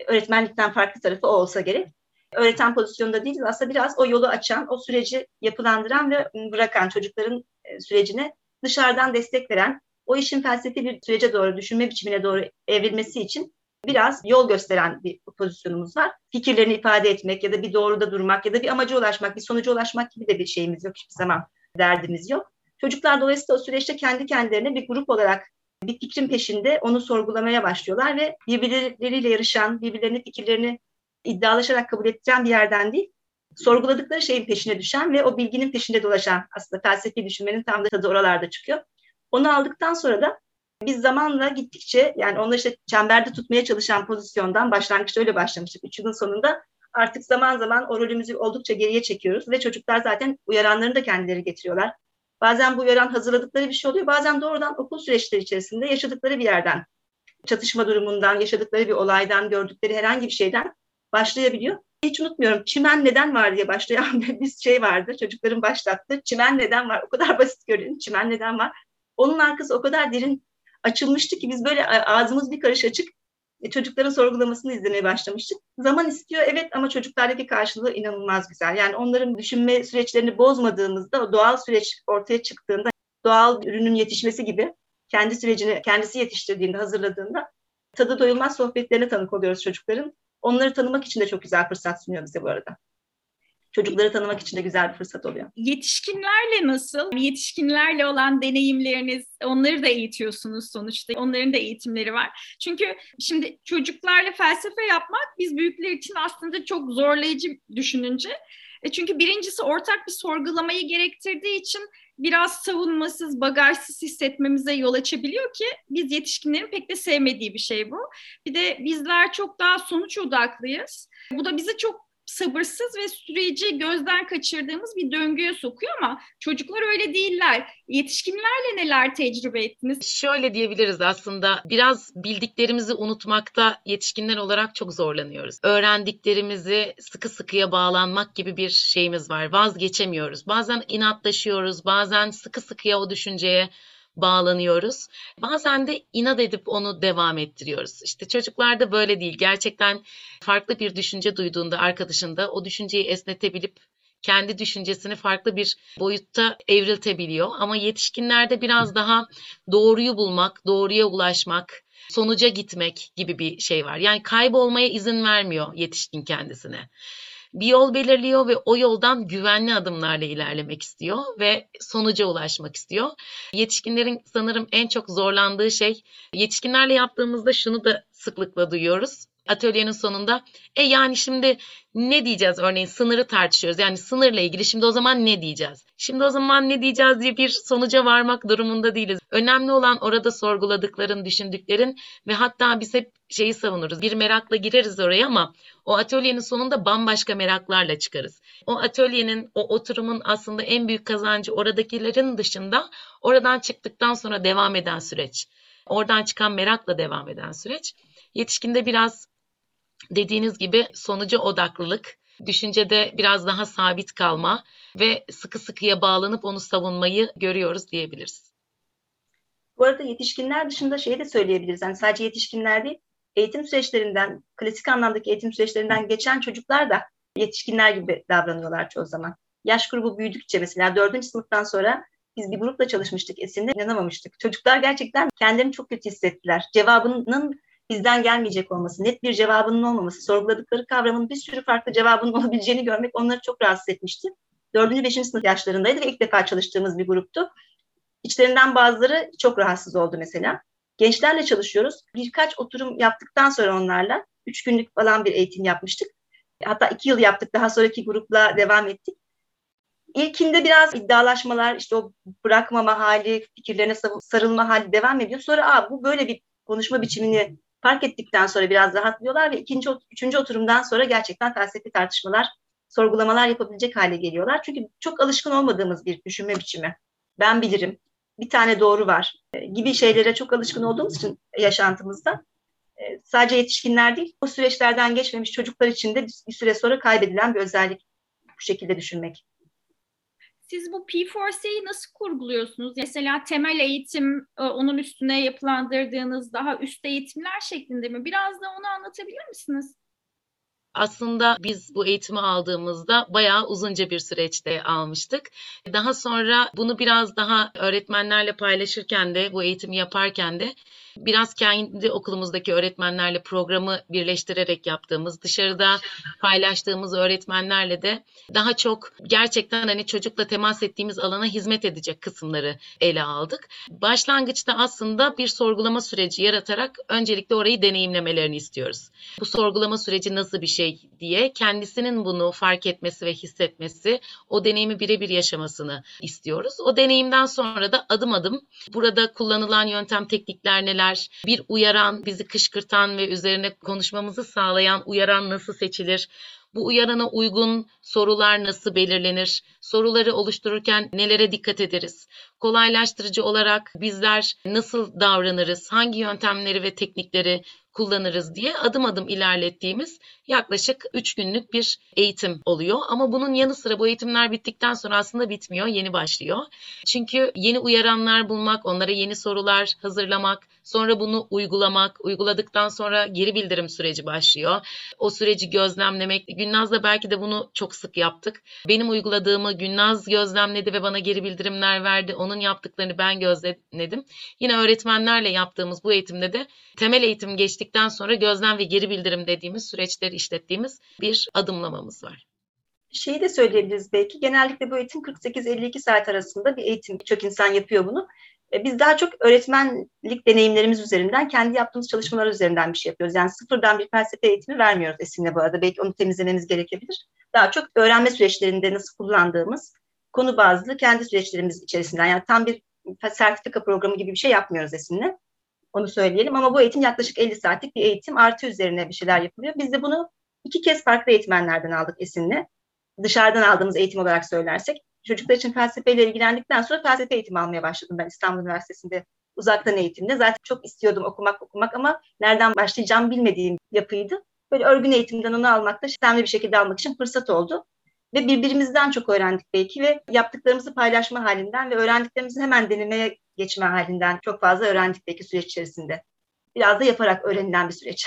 Öğretmenlikten farklı tarafı o olsa gerek. Öğreten pozisyonda değiliz. Aslında biraz o yolu açan, o süreci yapılandıran ve bırakan çocukların e, sürecine dışarıdan destek veren, o işin felsefi bir sürece doğru, düşünme biçimine doğru evrilmesi için biraz yol gösteren bir pozisyonumuz var. Fikirlerini ifade etmek ya da bir doğruda durmak ya da bir amaca ulaşmak, bir sonuca ulaşmak gibi de bir şeyimiz yok hiçbir zaman. Derdimiz yok. Çocuklar dolayısıyla o süreçte kendi kendilerine bir grup olarak bir fikrin peşinde onu sorgulamaya başlıyorlar ve birbirleriyle yarışan, birbirlerinin fikirlerini iddialaşarak kabul ettiren bir yerden değil, sorguladıkları şeyin peşine düşen ve o bilginin peşinde dolaşan aslında felsefi düşünmenin tam da tadı oralarda çıkıyor. Onu aldıktan sonra da biz zamanla gittikçe yani onları işte çemberde tutmaya çalışan pozisyondan başlangıçta öyle başlamıştık. Üç yılın sonunda artık zaman zaman o rolümüzü oldukça geriye çekiyoruz ve çocuklar zaten uyaranlarını da kendileri getiriyorlar. Bazen bu uyaran hazırladıkları bir şey oluyor. Bazen doğrudan okul süreçleri içerisinde yaşadıkları bir yerden, çatışma durumundan, yaşadıkları bir olaydan, gördükleri herhangi bir şeyden başlayabiliyor. Hiç unutmuyorum çimen neden var diye başlayan bir şey vardı. Çocukların başlattığı çimen neden var. O kadar basit görünüyor çimen neden var. Onun arkası o kadar derin açılmıştı ki biz böyle ağzımız bir karış açık e, çocukların sorgulamasını izlemeye başlamıştık. Zaman istiyor evet ama çocuklardaki karşılığı inanılmaz güzel. Yani onların düşünme süreçlerini bozmadığımızda o doğal süreç ortaya çıktığında doğal ürünün yetişmesi gibi kendi sürecini kendisi yetiştirdiğinde, hazırladığında tadı doyulmaz sohbetlerine tanık oluyoruz çocukların. Onları tanımak için de çok güzel fırsat sunuyor bize bu arada. Çocukları tanımak için de güzel bir fırsat oluyor.
Yetişkinlerle nasıl? Yetişkinlerle olan deneyimleriniz, onları da eğitiyorsunuz sonuçta. Onların da eğitimleri var. Çünkü şimdi çocuklarla felsefe yapmak biz büyükler için aslında çok zorlayıcı düşününce. E çünkü birincisi ortak bir sorgulamayı gerektirdiği için biraz savunmasız, bagajsız hissetmemize yol açabiliyor ki biz yetişkinlerin pek de sevmediği bir şey bu. Bir de bizler çok daha sonuç odaklıyız. Bu da bizi çok sabırsız ve süreci gözden kaçırdığımız bir döngüye sokuyor ama çocuklar öyle değiller. Yetişkinlerle neler tecrübe ettiniz?
Şöyle diyebiliriz aslında biraz bildiklerimizi unutmakta yetişkinler olarak çok zorlanıyoruz. Öğrendiklerimizi sıkı sıkıya bağlanmak gibi bir şeyimiz var. Vazgeçemiyoruz. Bazen inatlaşıyoruz, bazen sıkı sıkıya o düşünceye bağlanıyoruz. Bazen de inat edip onu devam ettiriyoruz. İşte çocuklarda böyle değil. Gerçekten farklı bir düşünce duyduğunda arkadaşında o düşünceyi esnetebilip kendi düşüncesini farklı bir boyutta evriltebiliyor. Ama yetişkinlerde biraz daha doğruyu bulmak, doğruya ulaşmak, sonuca gitmek gibi bir şey var. Yani kaybolmaya izin vermiyor yetişkin kendisine bir yol belirliyor ve o yoldan güvenli adımlarla ilerlemek istiyor ve sonuca ulaşmak istiyor. Yetişkinlerin sanırım en çok zorlandığı şey yetişkinlerle yaptığımızda şunu da sıklıkla duyuyoruz atölyenin sonunda. E yani şimdi ne diyeceğiz örneğin sınırı tartışıyoruz. Yani sınırla ilgili şimdi o zaman ne diyeceğiz? Şimdi o zaman ne diyeceğiz diye bir sonuca varmak durumunda değiliz. Önemli olan orada sorguladıkların, düşündüklerin ve hatta biz hep şeyi savunuruz. Bir merakla gireriz oraya ama o atölyenin sonunda bambaşka meraklarla çıkarız. O atölyenin, o oturumun aslında en büyük kazancı oradakilerin dışında oradan çıktıktan sonra devam eden süreç. Oradan çıkan merakla devam eden süreç. Yetişkinde biraz dediğiniz gibi sonuca odaklılık, düşüncede biraz daha sabit kalma ve sıkı sıkıya bağlanıp onu savunmayı görüyoruz diyebiliriz.
Bu arada yetişkinler dışında şeyi de söyleyebiliriz. Yani sadece yetişkinler değil, eğitim süreçlerinden, klasik anlamdaki eğitim süreçlerinden geçen çocuklar da yetişkinler gibi davranıyorlar çoğu zaman. Yaş grubu büyüdükçe mesela dördüncü sınıftan sonra biz bir grupla çalışmıştık Esin'de inanamamıştık. Çocuklar gerçekten kendilerini çok kötü hissettiler. Cevabının bizden gelmeyecek olması, net bir cevabının olmaması, sorguladıkları kavramın bir sürü farklı cevabının olabileceğini görmek onları çok rahatsız etmişti. Dördüncü, beşinci sınıf yaşlarındaydı ve ilk defa çalıştığımız bir gruptu. İçlerinden bazıları çok rahatsız oldu mesela. Gençlerle çalışıyoruz. Birkaç oturum yaptıktan sonra onlarla, üç günlük falan bir eğitim yapmıştık. Hatta iki yıl yaptık, daha sonraki grupla devam ettik. İlkinde biraz iddialaşmalar, işte o bırakmama hali, fikirlerine sarılma hali devam ediyor. Sonra Aa, bu böyle bir konuşma biçimini fark ettikten sonra biraz rahatlıyorlar ve ikinci, üçüncü oturumdan sonra gerçekten felsefi tartışmalar, sorgulamalar yapabilecek hale geliyorlar. Çünkü çok alışkın olmadığımız bir düşünme biçimi. Ben bilirim, bir tane doğru var e, gibi şeylere çok alışkın olduğumuz için yaşantımızda e, sadece yetişkinler değil, o süreçlerden geçmemiş çocuklar için de bir süre sonra kaybedilen bir özellik bu şekilde düşünmek.
Siz bu P4C'yi nasıl kurguluyorsunuz? Mesela temel eğitim, e, onun üstüne yapılandırdığınız daha üst eğitimler şeklinde mi? Biraz da onu anlatabilir misiniz?
Aslında biz bu eğitimi aldığımızda bayağı uzunca bir süreçte almıştık. Daha sonra bunu biraz daha öğretmenlerle paylaşırken de bu eğitimi yaparken de biraz kendi okulumuzdaki öğretmenlerle programı birleştirerek yaptığımız, dışarıda paylaştığımız öğretmenlerle de daha çok gerçekten hani çocukla temas ettiğimiz alana hizmet edecek kısımları ele aldık. Başlangıçta aslında bir sorgulama süreci yaratarak öncelikle orayı deneyimlemelerini istiyoruz. Bu sorgulama süreci nasıl bir şey diye kendisinin bunu fark etmesi ve hissetmesi, o deneyimi birebir yaşamasını istiyoruz. O deneyimden sonra da adım adım burada kullanılan yöntem teknikler neler bir uyaran, bizi kışkırtan ve üzerine konuşmamızı sağlayan uyaran nasıl seçilir? Bu uyarana uygun sorular nasıl belirlenir? Soruları oluştururken nelere dikkat ederiz? Kolaylaştırıcı olarak bizler nasıl davranırız? Hangi yöntemleri ve teknikleri kullanırız diye adım adım ilerlettiğimiz yaklaşık 3 günlük bir eğitim oluyor. Ama bunun yanı sıra bu eğitimler bittikten sonra aslında bitmiyor, yeni başlıyor. Çünkü yeni uyaranlar bulmak, onlara yeni sorular hazırlamak, sonra bunu uygulamak, uyguladıktan sonra geri bildirim süreci başlıyor. O süreci gözlemlemek. Günnaz'la belki de bunu çok sık yaptık. Benim uyguladığımı Günnaz gözlemledi ve bana geri bildirimler verdi. Onun yaptıklarını ben gözlemledim. Yine öğretmenlerle yaptığımız bu eğitimde de temel eğitim geçtikten sonra gözlem ve geri bildirim dediğimiz süreçleri işlettiğimiz bir adımlamamız var.
Şeyi de söyleyebiliriz belki. Genellikle bu eğitim 48-52 saat arasında bir eğitim. Çok insan yapıyor bunu. E, biz daha çok öğretmenlik deneyimlerimiz üzerinden, kendi yaptığımız çalışmalar üzerinden bir şey yapıyoruz. Yani sıfırdan bir felsefe eğitimi vermiyoruz Esin'le bu arada. Belki onu temizlememiz gerekebilir. Daha çok öğrenme süreçlerinde nasıl kullandığımız konu bazlı kendi süreçlerimiz içerisinden. Yani tam bir sertifika programı gibi bir şey yapmıyoruz Esin'le. Onu söyleyelim ama bu eğitim yaklaşık 50 saatlik bir eğitim artı üzerine bir şeyler yapılıyor. Biz de bunu iki kez farklı eğitmenlerden aldık Esin'le. Dışarıdan aldığımız eğitim olarak söylersek. Çocuklar için felsefeyle ilgilendikten sonra felsefe eğitimi almaya başladım ben İstanbul Üniversitesi'nde uzaktan eğitimde. Zaten çok istiyordum okumak okumak ama nereden başlayacağım bilmediğim yapıydı. Böyle örgün eğitimden onu almak da sistemli bir şekilde almak için fırsat oldu. Ve birbirimizden çok öğrendik belki ve yaptıklarımızı paylaşma halinden ve öğrendiklerimizi hemen denemeye geçme halinden çok fazla öğrendik belki süreç içerisinde. Biraz da yaparak öğrenilen bir süreç.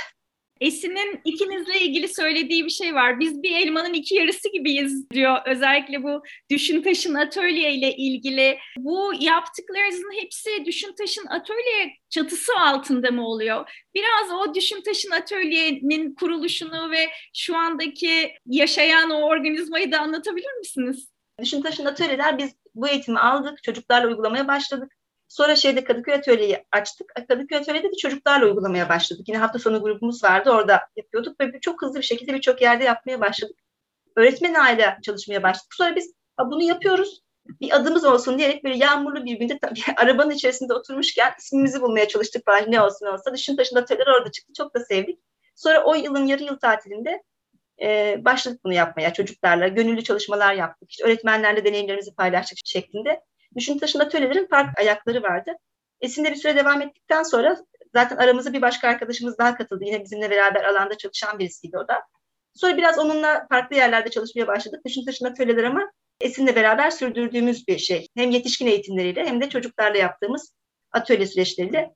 Esin'in ikinizle ilgili söylediği bir şey var. Biz bir elmanın iki yarısı gibiyiz diyor. Özellikle bu Düşün Taşın Atölye ile ilgili. Bu yaptıklarınızın hepsi Düşün Taşın Atölye çatısı altında mı oluyor? Biraz o Düşün Taşın Atölye'nin kuruluşunu ve şu andaki yaşayan o organizmayı da anlatabilir misiniz?
Düşün Taşın Atölyeler biz bu eğitimi aldık, çocuklarla uygulamaya başladık. Sonra şeyde Kadıköy Atölye'yi açtık. Kadıköy Atölye'de de çocuklarla uygulamaya başladık. Yine hafta sonu grubumuz vardı. Orada yapıyorduk ve çok hızlı bir şekilde birçok yerde yapmaya başladık. Öğretmen aile çalışmaya başladık. Sonra biz bunu yapıyoruz. Bir adımız olsun diyerek böyle yağmurlu bir günde tabii, arabanın içerisinde oturmuşken ismimizi bulmaya çalıştık falan ne olsun olsa. Dışın taşında atölyeler orada çıktı. Çok da sevdik. Sonra o yılın yarı yıl tatilinde e, başladık bunu yapmaya çocuklarla. Gönüllü çalışmalar yaptık. İşte öğretmenlerle deneyimlerimizi paylaştık şeklinde. Düşün taşında atölyelerin farklı ayakları vardı. Esin'de bir süre devam ettikten sonra zaten aramıza bir başka arkadaşımız daha katıldı. Yine bizimle beraber alanda çalışan birisiydi o da. Sonra biraz onunla farklı yerlerde çalışmaya başladık. Düşün taşında atölyeler ama Esin'le beraber sürdürdüğümüz bir şey. Hem yetişkin eğitimleriyle hem de çocuklarla yaptığımız atölye süreçleriyle.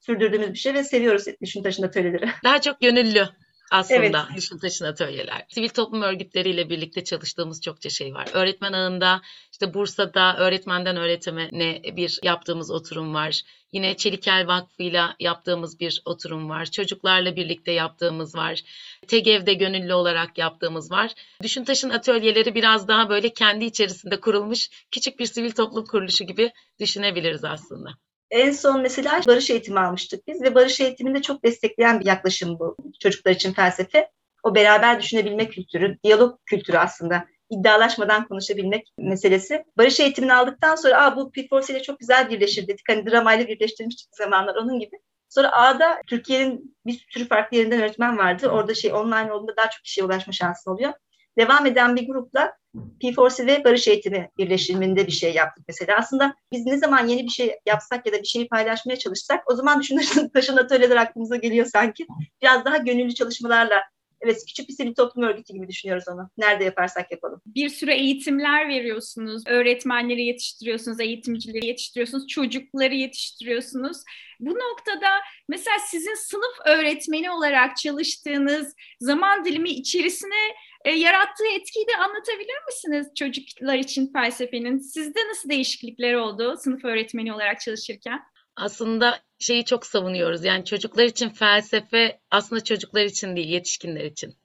sürdürdüğümüz bir şey ve seviyoruz düşün taşın atölyeleri.
Daha çok gönüllü aslında evet. düşün taşın atölyeler. Sivil toplum örgütleriyle birlikte çalıştığımız çokça şey var. Öğretmen ağında işte Bursa'da öğretmenden öğretmene bir yaptığımız oturum var. Yine Çelikel Vakfı'yla yaptığımız bir oturum var. Çocuklarla birlikte yaptığımız var. TEGEV'de gönüllü olarak yaptığımız var. Düşün Taş'ın atölyeleri biraz daha böyle kendi içerisinde kurulmuş küçük bir sivil toplum kuruluşu gibi düşünebiliriz aslında.
En son mesela barış eğitimi almıştık biz ve barış eğitiminde çok destekleyen bir yaklaşım bu çocuklar için felsefe. O beraber düşünebilme kültürü, diyalog kültürü aslında iddialaşmadan konuşabilmek meselesi. Barış eğitimini aldıktan sonra Aa, bu P4C ile çok güzel birleşir dedik. Hani dramayla birleştirmiştik zamanlar onun gibi. Sonra A'da Türkiye'nin bir sürü farklı yerinden öğretmen vardı. Orada şey online olduğunda daha çok kişiye ulaşma şansın oluyor. Devam eden bir grupla P4C ve barış eğitimi birleşiminde bir şey yaptık mesela. Aslında biz ne zaman yeni bir şey yapsak ya da bir şeyi paylaşmaya çalışsak o zaman düşünün taşın atölyeler aklımıza geliyor sanki. Biraz daha gönüllü çalışmalarla Evet küçük bir sivil toplum örgütü gibi düşünüyoruz onu. Nerede yaparsak yapalım.
Bir sürü eğitimler veriyorsunuz. Öğretmenleri yetiştiriyorsunuz, eğitimcileri yetiştiriyorsunuz, çocukları yetiştiriyorsunuz. Bu noktada mesela sizin sınıf öğretmeni olarak çalıştığınız zaman dilimi içerisine e, yarattığı etkiyi de anlatabilir misiniz çocuklar için felsefenin? Sizde nasıl değişiklikler oldu sınıf öğretmeni olarak çalışırken?
Aslında şeyi çok savunuyoruz. Yani çocuklar için felsefe aslında çocuklar için değil, yetişkinler için.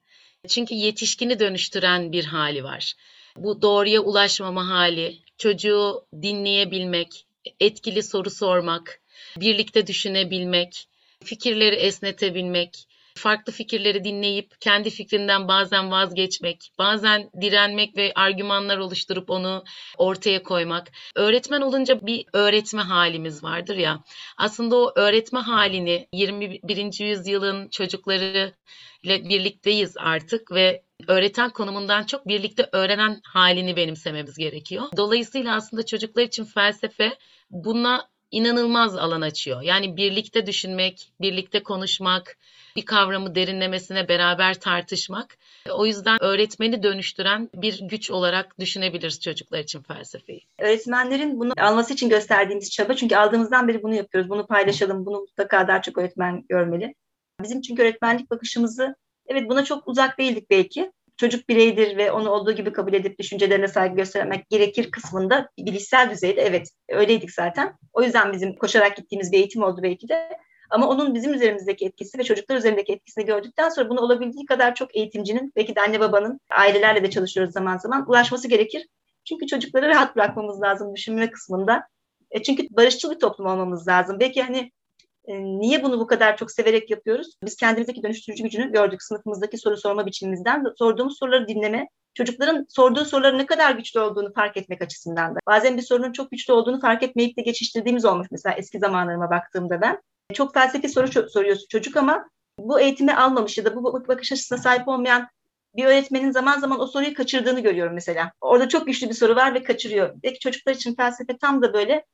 Çünkü yetişkini dönüştüren bir hali var. Bu doğruya ulaşmama hali, çocuğu dinleyebilmek, etkili soru sormak, birlikte düşünebilmek, fikirleri esnetebilmek, farklı fikirleri dinleyip kendi fikrinden bazen vazgeçmek, bazen direnmek ve argümanlar oluşturup onu ortaya koymak. Öğretmen olunca bir öğretme halimiz vardır ya. Aslında o öğretme halini 21. yüzyılın çocukları ile birlikteyiz artık ve öğreten konumundan çok birlikte öğrenen halini benimsememiz gerekiyor. Dolayısıyla aslında çocuklar için felsefe buna inanılmaz alan açıyor. Yani birlikte düşünmek, birlikte konuşmak, bir kavramı derinlemesine beraber tartışmak. O yüzden öğretmeni dönüştüren bir güç olarak düşünebiliriz çocuklar için felsefeyi.
Öğretmenlerin bunu alması için gösterdiğimiz çaba çünkü aldığımızdan beri bunu yapıyoruz. Bunu paylaşalım, bunu mutlaka daha çok öğretmen görmeli. Bizim çünkü öğretmenlik bakışımızı evet buna çok uzak değildik belki. Çocuk bireydir ve onu olduğu gibi kabul edip düşüncelerine saygı göstermek gerekir kısmında bilişsel düzeyde evet öyleydik zaten. O yüzden bizim koşarak gittiğimiz bir eğitim oldu belki de. Ama onun bizim üzerimizdeki etkisi ve çocuklar üzerindeki etkisini gördükten sonra bunu olabildiği kadar çok eğitimcinin, belki de anne babanın, ailelerle de çalışıyoruz zaman zaman, ulaşması gerekir. Çünkü çocukları rahat bırakmamız lazım düşünme kısmında. E çünkü barışçıl bir toplum olmamız lazım. Belki hani niye bunu bu kadar çok severek yapıyoruz? Biz kendimizdeki dönüştürücü gücünü gördük sınıfımızdaki soru sorma biçimimizden. Sorduğumuz soruları dinleme, çocukların sorduğu soruların ne kadar güçlü olduğunu fark etmek açısından da. Bazen bir sorunun çok güçlü olduğunu fark etmeyip de geçiştirdiğimiz olmuş mesela eski zamanlarıma baktığımda ben. Çok felsefi soru soruyorsun çocuk ama bu eğitimi almamış ya da bu bakış açısına sahip olmayan bir öğretmenin zaman zaman o soruyu kaçırdığını görüyorum mesela. Orada çok güçlü bir soru var ve kaçırıyor. Belki çocuklar için felsefe tam da böyle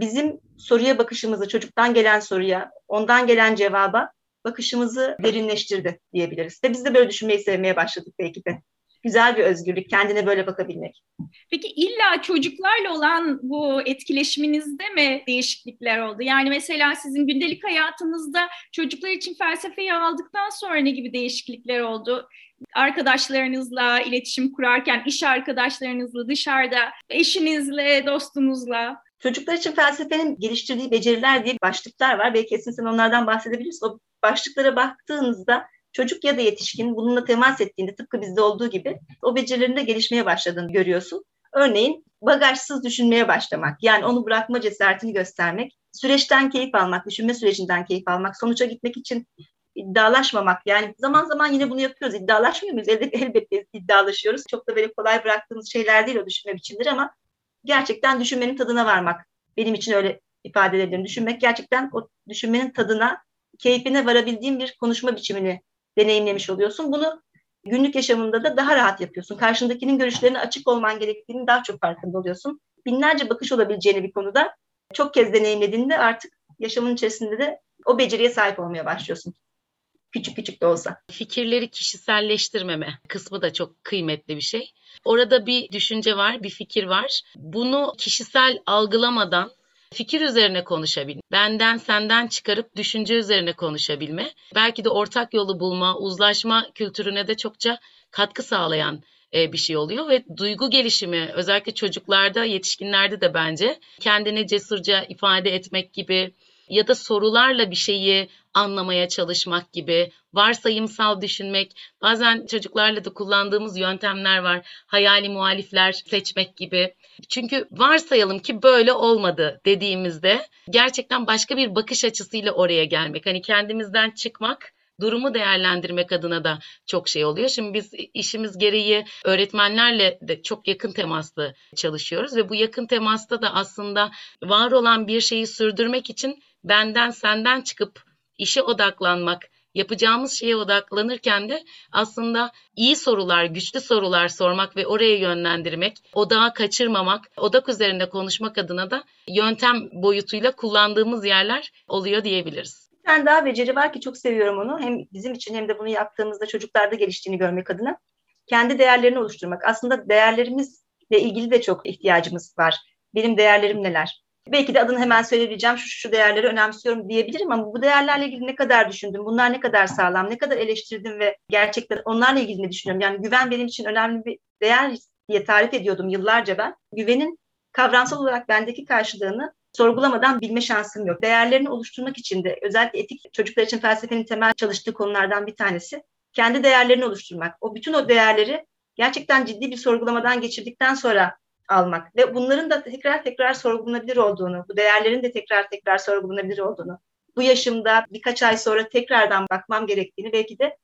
bizim soruya bakışımızı, çocuktan gelen soruya, ondan gelen cevaba bakışımızı derinleştirdi diyebiliriz. Ve biz de böyle düşünmeyi sevmeye başladık belki de güzel bir özgürlük, kendine böyle bakabilmek.
Peki illa çocuklarla olan bu etkileşiminizde mi değişiklikler oldu? Yani mesela sizin gündelik hayatınızda çocuklar için felsefeyi aldıktan sonra ne gibi değişiklikler oldu? Arkadaşlarınızla iletişim kurarken, iş arkadaşlarınızla, dışarıda, eşinizle, dostunuzla.
Çocuklar için felsefenin geliştirdiği beceriler diye başlıklar var. Belki kesin sen onlardan bahsedebilirsin. O başlıklara baktığınızda çocuk ya da yetişkin bununla temas ettiğinde tıpkı bizde olduğu gibi o becerilerinde gelişmeye başladığını görüyorsun. Örneğin bagajsız düşünmeye başlamak, yani onu bırakma cesaretini göstermek, süreçten keyif almak, düşünme sürecinden keyif almak, sonuca gitmek için iddialaşmamak. Yani zaman zaman yine bunu yapıyoruz. İddialaşmıyor muyuz? Elbette, elbette iddialaşıyoruz. Çok da böyle kolay bıraktığımız şeyler değil o düşünme biçimleri ama gerçekten düşünmenin tadına varmak. Benim için öyle ifade edebilirim. Düşünmek gerçekten o düşünmenin tadına, keyfine varabildiğim bir konuşma biçimini deneyimlemiş oluyorsun. Bunu günlük yaşamında da daha rahat yapıyorsun. Karşındakinin görüşlerine açık olman gerektiğini daha çok farkında oluyorsun. Binlerce bakış olabileceğini bir konuda çok kez deneyimlediğinde artık yaşamın içerisinde de o beceriye sahip olmaya başlıyorsun. Küçük küçük de olsa.
Fikirleri kişiselleştirmeme kısmı da çok kıymetli bir şey. Orada bir düşünce var, bir fikir var. Bunu kişisel algılamadan fikir üzerine konuşabilme, benden senden çıkarıp düşünce üzerine konuşabilme, belki de ortak yolu bulma, uzlaşma kültürüne de çokça katkı sağlayan e, bir şey oluyor ve duygu gelişimi özellikle çocuklarda, yetişkinlerde de bence kendini cesurca ifade etmek gibi ya da sorularla bir şeyi anlamaya çalışmak gibi, varsayımsal düşünmek, bazen çocuklarla da kullandığımız yöntemler var. Hayali muhalifler seçmek gibi. Çünkü varsayalım ki böyle olmadı dediğimizde gerçekten başka bir bakış açısıyla oraya gelmek. Hani kendimizden çıkmak durumu değerlendirmek adına da çok şey oluyor. Şimdi biz işimiz gereği öğretmenlerle de çok yakın temaslı çalışıyoruz ve bu yakın temasta da aslında var olan bir şeyi sürdürmek için benden senden çıkıp işe odaklanmak, yapacağımız şeye odaklanırken de aslında iyi sorular, güçlü sorular sormak ve oraya yönlendirmek, odağı kaçırmamak, odak üzerinde konuşmak adına da yöntem boyutuyla kullandığımız yerler oluyor diyebiliriz.
Bir tane daha beceri var ki çok seviyorum onu. Hem bizim için hem de bunu yaptığımızda çocuklarda geliştiğini görmek adına. Kendi değerlerini oluşturmak. Aslında değerlerimizle ilgili de çok ihtiyacımız var. Benim değerlerim neler? Belki de adını hemen söyleyebileceğim şu, şu değerleri önemsiyorum diyebilirim ama bu değerlerle ilgili ne kadar düşündüm, bunlar ne kadar sağlam, ne kadar eleştirdim ve gerçekten onlarla ilgili ne düşünüyorum? Yani güven benim için önemli bir değer diye tarif ediyordum yıllarca ben. Güvenin kavramsal olarak bendeki karşılığını sorgulamadan bilme şansım yok. Değerlerini oluşturmak için de özellikle etik çocuklar için felsefenin temel çalıştığı konulardan bir tanesi kendi değerlerini oluşturmak. O bütün o değerleri gerçekten ciddi bir sorgulamadan geçirdikten sonra almak ve bunların da tekrar tekrar sorgulanabilir olduğunu, bu değerlerin de tekrar tekrar sorgulanabilir olduğunu, bu yaşımda birkaç ay sonra tekrardan bakmam gerektiğini belki de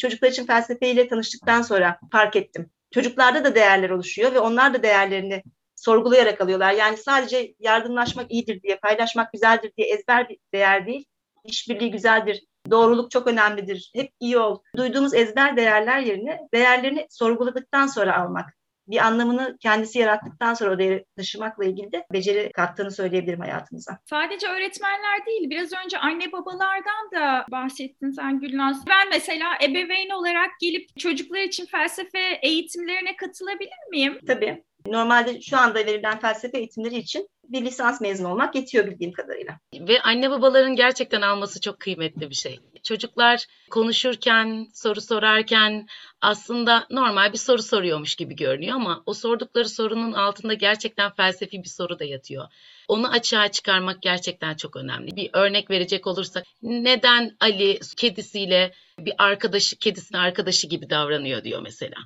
çocuklar için felsefeyle tanıştıktan sonra fark ettim. Çocuklarda da değerler oluşuyor ve onlar da değerlerini sorgulayarak alıyorlar. Yani sadece yardımlaşmak iyidir diye, paylaşmak güzeldir diye ezber bir değer değil. İşbirliği güzeldir, doğruluk çok önemlidir, hep iyi ol. Duyduğumuz ezber değerler yerine değerlerini sorguladıktan sonra almak bir anlamını kendisi yarattıktan sonra o değeri taşımakla ilgili de beceri kattığını söyleyebilirim hayatımıza.
Sadece öğretmenler değil, biraz önce anne babalardan da bahsettin sen Gülnaz. Ben mesela ebeveyn olarak gelip çocuklar için felsefe eğitimlerine katılabilir miyim?
Tabii. Normalde şu anda verilen felsefe eğitimleri için bir lisans mezunu olmak yetiyor bildiğim kadarıyla.
Ve anne babaların gerçekten alması çok kıymetli bir şey. Çocuklar konuşurken, soru sorarken aslında normal bir soru soruyormuş gibi görünüyor ama o sordukları sorunun altında gerçekten felsefi bir soru da yatıyor. Onu açığa çıkarmak gerçekten çok önemli. Bir örnek verecek olursak neden Ali kedisiyle bir arkadaşı, kedisinin arkadaşı gibi davranıyor diyor mesela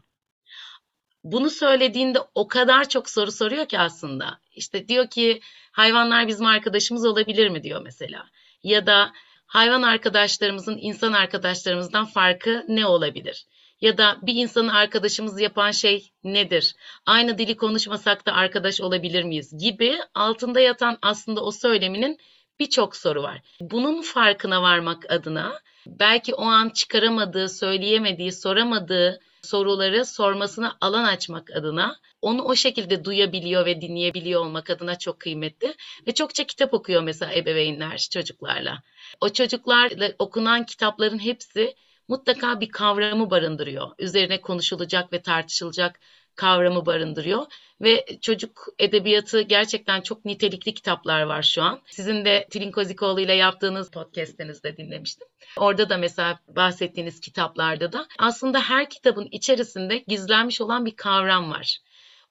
bunu söylediğinde o kadar çok soru soruyor ki aslında. İşte diyor ki hayvanlar bizim arkadaşımız olabilir mi diyor mesela. Ya da hayvan arkadaşlarımızın insan arkadaşlarımızdan farkı ne olabilir? Ya da bir insanı arkadaşımız yapan şey nedir? Aynı dili konuşmasak da arkadaş olabilir miyiz? Gibi altında yatan aslında o söyleminin birçok soru var. Bunun farkına varmak adına belki o an çıkaramadığı, söyleyemediği, soramadığı soruları sormasına alan açmak adına onu o şekilde duyabiliyor ve dinleyebiliyor olmak adına çok kıymetli ve çokça kitap okuyor mesela ebeveynler çocuklarla. O çocuklarla okunan kitapların hepsi mutlaka bir kavramı barındırıyor. Üzerine konuşulacak ve tartışılacak kavramı barındırıyor ve çocuk edebiyatı gerçekten çok nitelikli kitaplar var şu an. Sizin de Tilin ile yaptığınız podcast'inizde dinlemiştim. Orada da mesela bahsettiğiniz kitaplarda da aslında her kitabın içerisinde gizlenmiş olan bir kavram var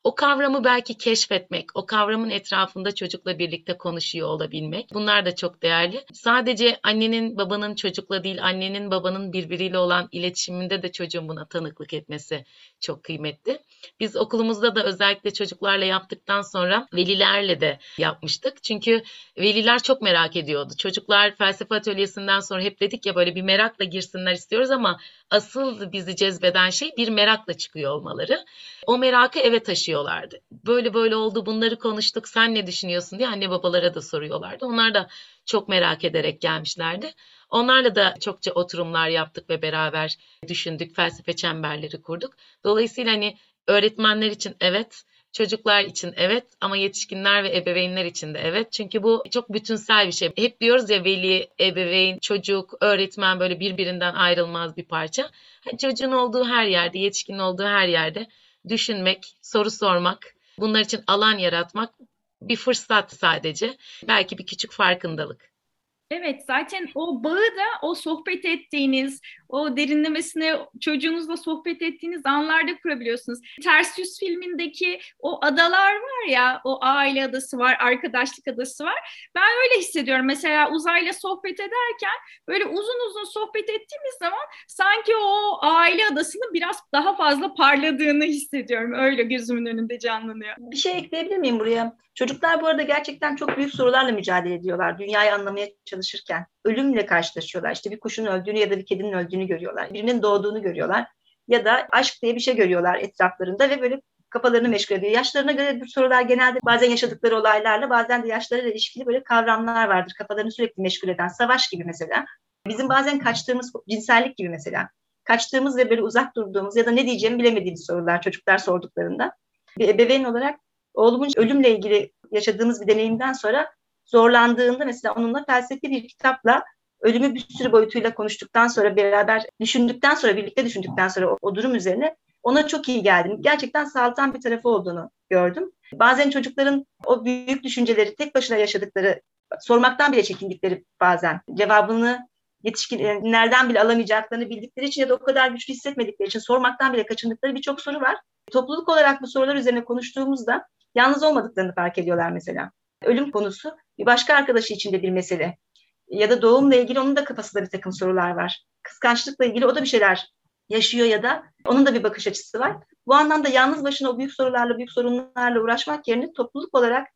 o kavramı belki keşfetmek, o kavramın etrafında çocukla birlikte konuşuyor olabilmek bunlar da çok değerli. Sadece annenin babanın çocukla değil annenin babanın birbiriyle olan iletişiminde de çocuğun buna tanıklık etmesi çok kıymetli. Biz okulumuzda da özellikle çocuklarla yaptıktan sonra velilerle de yapmıştık. Çünkü veliler çok merak ediyordu. Çocuklar felsefe atölyesinden sonra hep dedik ya böyle bir merakla girsinler istiyoruz ama asıl bizi cezbeden şey bir merakla çıkıyor olmaları. O merakı eve taşıyorlardı. Böyle böyle oldu bunları konuştuk sen ne düşünüyorsun diye anne babalara da soruyorlardı. Onlar da çok merak ederek gelmişlerdi. Onlarla da çokça oturumlar yaptık ve beraber düşündük, felsefe çemberleri kurduk. Dolayısıyla hani öğretmenler için evet, Çocuklar için evet ama yetişkinler ve ebeveynler için de evet. Çünkü bu çok bütünsel bir şey. Hep diyoruz ya veli, ebeveyn, çocuk, öğretmen böyle birbirinden ayrılmaz bir parça. Hani çocuğun olduğu her yerde, yetişkinin olduğu her yerde düşünmek, soru sormak, bunlar için alan yaratmak bir fırsat sadece. Belki bir küçük farkındalık.
Evet zaten o bağı da o sohbet ettiğiniz, o derinlemesine çocuğunuzla sohbet ettiğiniz anlarda kurabiliyorsunuz. Ters Yüz filmindeki o adalar var ya, o aile adası var, arkadaşlık adası var. Ben öyle hissediyorum. Mesela uzayla sohbet ederken böyle uzun uzun sohbet ettiğimiz zaman sanki o aile adasının biraz daha fazla parladığını hissediyorum. Öyle gözümün önünde canlanıyor.
Bir şey ekleyebilir miyim buraya? Çocuklar bu arada gerçekten çok büyük sorularla mücadele ediyorlar. Dünyayı anlamaya çalışırken. Ölümle karşılaşıyorlar. İşte bir kuşun öldüğünü ya da bir kedinin öldüğünü görüyorlar. Birinin doğduğunu görüyorlar. Ya da aşk diye bir şey görüyorlar etraflarında ve böyle kafalarını meşgul ediyor. Yaşlarına göre bu sorular genelde bazen yaşadıkları olaylarla bazen de yaşlarıyla ilişkili böyle kavramlar vardır. Kafalarını sürekli meşgul eden. Savaş gibi mesela. Bizim bazen kaçtığımız cinsellik gibi mesela. Kaçtığımız ve böyle uzak durduğumuz ya da ne diyeceğimi bilemediğimiz sorular çocuklar sorduklarında. Bir ebeveyn olarak oğlumun ölümle ilgili yaşadığımız bir deneyimden sonra zorlandığında mesela onunla felsefi bir kitapla ölümü bir sürü boyutuyla konuştuktan sonra beraber düşündükten sonra birlikte düşündükten sonra o, o durum üzerine ona çok iyi geldi. Gerçekten sağlıktan bir tarafı olduğunu gördüm. Bazen çocukların o büyük düşünceleri tek başına yaşadıkları, sormaktan bile çekindikleri bazen cevabını yetişkinlerden bile alamayacaklarını bildikleri için ya da o kadar güçlü hissetmedikleri için sormaktan bile kaçındıkları birçok soru var. Topluluk olarak bu sorular üzerine konuştuğumuzda yalnız olmadıklarını fark ediyorlar mesela. Ölüm konusu bir başka arkadaşı için de bir mesele. Ya da doğumla ilgili onun da kafasında bir takım sorular var. Kıskançlıkla ilgili o da bir şeyler yaşıyor ya da onun da bir bakış açısı var. Bu anlamda yalnız başına o büyük sorularla, büyük sorunlarla uğraşmak yerine topluluk olarak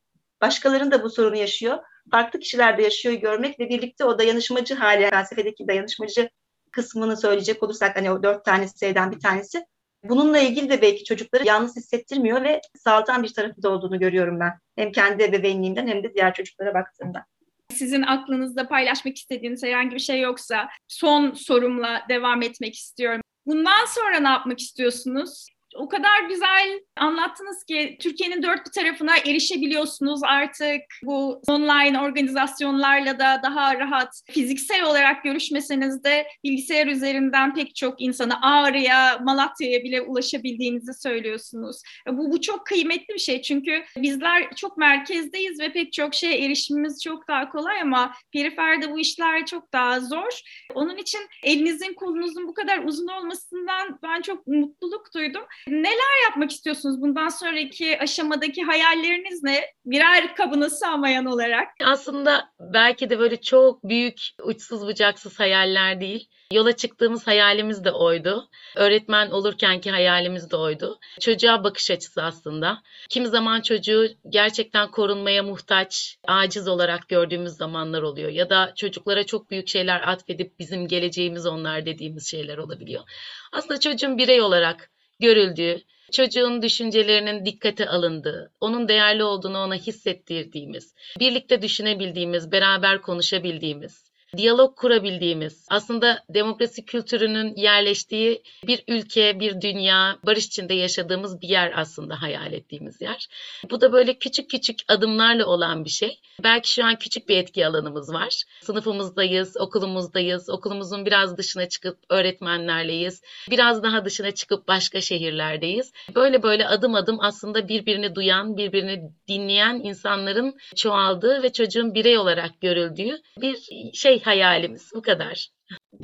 başkalarının da bu sorunu yaşıyor. Farklı kişiler de yaşıyor görmek ve birlikte o dayanışmacı hali, felsefedeki dayanışmacı kısmını söyleyecek olursak hani o dört tane S'den bir tanesi Bununla ilgili de belki çocukları yalnız hissettirmiyor ve sağlıktan bir tarafı da olduğunu görüyorum ben. Hem kendi ebeveynliğimden hem de diğer çocuklara baktığımda.
Sizin aklınızda paylaşmak istediğiniz herhangi bir şey yoksa son sorumla devam etmek istiyorum. Bundan sonra ne yapmak istiyorsunuz? O kadar güzel anlattınız ki Türkiye'nin dört bir tarafına erişebiliyorsunuz artık. Bu online organizasyonlarla da daha rahat fiziksel olarak görüşmeseniz de bilgisayar üzerinden pek çok insana Ağrı'ya, Malatya'ya bile ulaşabildiğinizi söylüyorsunuz. Bu, bu çok kıymetli bir şey çünkü bizler çok merkezdeyiz ve pek çok şeye erişimimiz çok daha kolay ama periferde bu işler çok daha zor. Onun için elinizin kolunuzun bu kadar uzun olmasından ben çok mutluluk duydum. Neler yapmak istiyorsunuz bundan sonraki aşamadaki hayalleriniz ne? Birer kabına sığmayan olarak.
Aslında belki de böyle çok büyük uçsuz bucaksız hayaller değil. Yola çıktığımız hayalimiz de oydu. Öğretmen olurkenki hayalimiz de oydu. Çocuğa bakış açısı aslında. Kimi zaman çocuğu gerçekten korunmaya muhtaç, aciz olarak gördüğümüz zamanlar oluyor. Ya da çocuklara çok büyük şeyler atfedip bizim geleceğimiz onlar dediğimiz şeyler olabiliyor. Aslında çocuğun birey olarak görüldüğü, çocuğun düşüncelerinin dikkate alındığı, onun değerli olduğunu ona hissettirdiğimiz, birlikte düşünebildiğimiz, beraber konuşabildiğimiz, diyalog kurabildiğimiz, aslında demokrasi kültürünün yerleştiği bir ülke, bir dünya, barış içinde yaşadığımız bir yer aslında hayal ettiğimiz yer. Bu da böyle küçük küçük adımlarla olan bir şey. Belki şu an küçük bir etki alanımız var. Sınıfımızdayız, okulumuzdayız, okulumuzun biraz dışına çıkıp öğretmenlerleyiz. Biraz daha dışına çıkıp başka şehirlerdeyiz. Böyle böyle adım adım aslında birbirini duyan, birbirini dinleyen insanların çoğaldığı ve çocuğun birey olarak görüldüğü bir şey hayalimiz bu kadar.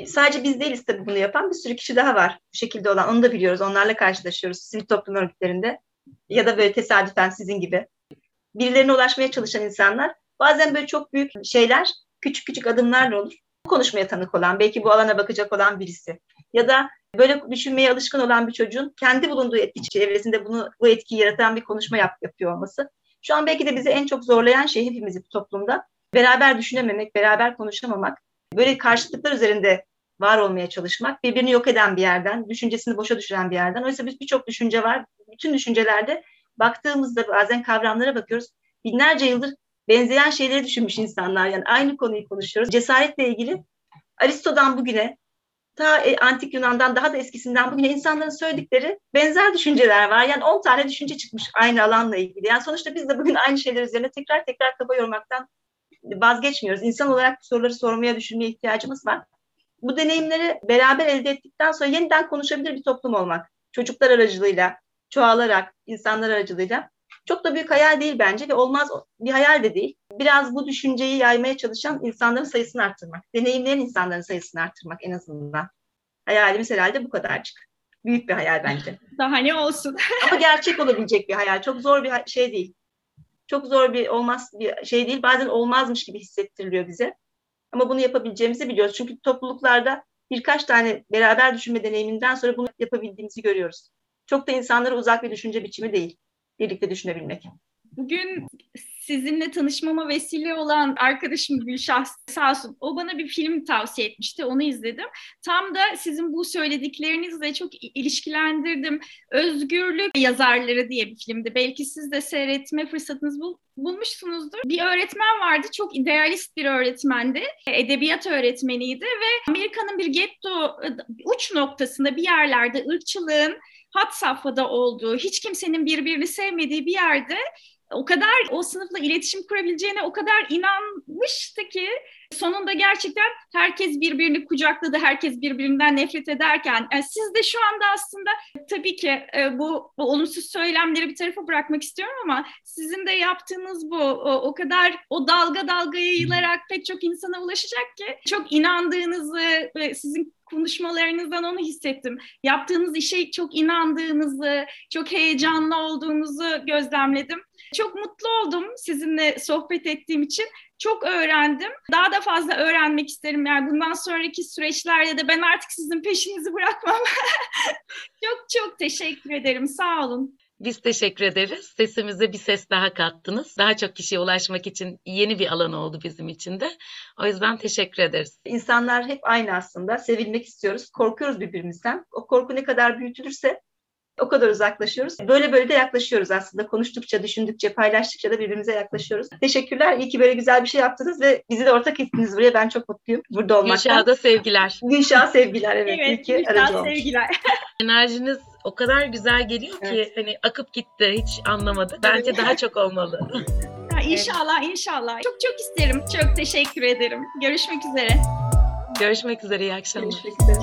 Sadece biz değiliz tabii bunu yapan bir sürü kişi daha var bu şekilde olan onu da biliyoruz onlarla karşılaşıyoruz sivil toplum örgütlerinde ya da böyle tesadüfen sizin gibi birilerine ulaşmaya çalışan insanlar bazen böyle çok büyük şeyler küçük küçük adımlarla olur. Bu konuşmaya tanık olan belki bu alana bakacak olan birisi ya da böyle düşünmeye alışkın olan bir çocuğun kendi bulunduğu etki çevresinde bunu bu etkiyi yaratan bir konuşma yap, yapıyor olması. Şu an belki de bizi en çok zorlayan şey hepimizi bu toplumda beraber düşünememek, beraber konuşamamak, böyle karşıtlıklar üzerinde var olmaya çalışmak, birbirini yok eden bir yerden, düşüncesini boşa düşüren bir yerden. Oysa biz birçok düşünce var. Bütün düşüncelerde baktığımızda bazen kavramlara bakıyoruz. Binlerce yıldır benzeyen şeyleri düşünmüş insanlar. Yani aynı konuyu konuşuyoruz. Cesaretle ilgili Aristo'dan bugüne ta e, antik Yunan'dan daha da eskisinden bugüne insanların söyledikleri benzer düşünceler var. Yani 10 tane düşünce çıkmış aynı alanla ilgili. Yani sonuçta biz de bugün aynı şeyler üzerine tekrar tekrar kafa yormaktan vazgeçmiyoruz. İnsan olarak bu soruları sormaya, düşünmeye ihtiyacımız var. Bu deneyimleri beraber elde ettikten sonra yeniden konuşabilir bir toplum olmak. Çocuklar aracılığıyla, çoğalarak, insanlar aracılığıyla Çok da büyük hayal değil bence ve olmaz bir hayal de değil. Biraz bu düşünceyi yaymaya çalışan insanların sayısını arttırmak, deneyimleyen insanların sayısını arttırmak en azından. Hayalimiz herhalde bu kadarcık. Büyük bir hayal bence.
Daha ne olsun.
Ama gerçek olabilecek bir hayal. Çok zor bir şey değil. Çok zor bir olmaz bir şey değil. Bazen olmazmış gibi hissettiriliyor bize. Ama bunu yapabileceğimizi biliyoruz. Çünkü topluluklarda birkaç tane beraber düşünme deneyiminden sonra bunu yapabildiğimizi görüyoruz. Çok da insanlara uzak bir düşünce biçimi değil. Birlikte düşünebilmek.
Bugün sizinle tanışmama vesile olan arkadaşım Gülşah sağ olsun. O bana bir film tavsiye etmişti. Onu izledim. Tam da sizin bu söylediklerinizle çok ilişkilendirdim. Özgürlük Yazarları diye bir filmdi. Belki siz de seyretme fırsatınız bul bulmuşsunuzdur. Bir öğretmen vardı. Çok idealist bir öğretmendi. Edebiyat öğretmeniydi ve Amerika'nın bir getto uç noktasında bir yerlerde ırkçılığın hat safhada olduğu, hiç kimsenin birbirini sevmediği bir yerde o kadar o sınıfla iletişim kurabileceğine o kadar inanmıştı ki sonunda gerçekten herkes birbirini kucakladı, herkes birbirinden nefret ederken yani siz de şu anda aslında tabii ki e, bu, bu olumsuz söylemleri bir tarafa bırakmak istiyorum ama sizin de yaptığınız bu o, o kadar o dalga dalga yayılarak pek çok insana ulaşacak ki çok inandığınızı ve sizin konuşmalarınızdan onu hissettim. Yaptığınız işe çok inandığınızı, çok heyecanlı olduğunuzu gözlemledim. Çok mutlu oldum sizinle sohbet ettiğim için. Çok öğrendim. Daha da fazla öğrenmek isterim. Yani bundan sonraki süreçlerde de ben artık sizin peşinizi bırakmam. çok çok teşekkür ederim. Sağ olun.
Biz teşekkür ederiz. Sesimize bir ses daha kattınız. Daha çok kişiye ulaşmak için yeni bir alan oldu bizim için de. O yüzden teşekkür ederiz.
İnsanlar hep aynı aslında. Sevilmek istiyoruz. Korkuyoruz birbirimizden. O korku ne kadar büyütülürse o kadar uzaklaşıyoruz. Böyle böyle de yaklaşıyoruz aslında. Konuştukça, düşündükçe, paylaştıkça da birbirimize yaklaşıyoruz. Teşekkürler. İyi ki böyle güzel bir şey yaptınız ve bizi de ortak ettiniz buraya. Ben çok mutluyum burada olmaktan.
Gülşah'a sevgiler.
Gülşah'a sevgiler. Evet,
evet
iyi ki aracı olmuş.
sevgiler.
Enerjiniz o kadar güzel geliyor ki
Evet.
hani akıp gitti hiç anlamadı. Bence daha çok olmalı.
Ha, inşallah inşallah. Çok çok isterim. Çok teşekkür ederim. Görüşmek üzere.
Görüşmek üzere iyi akşamlar.
Görüşmek üzere.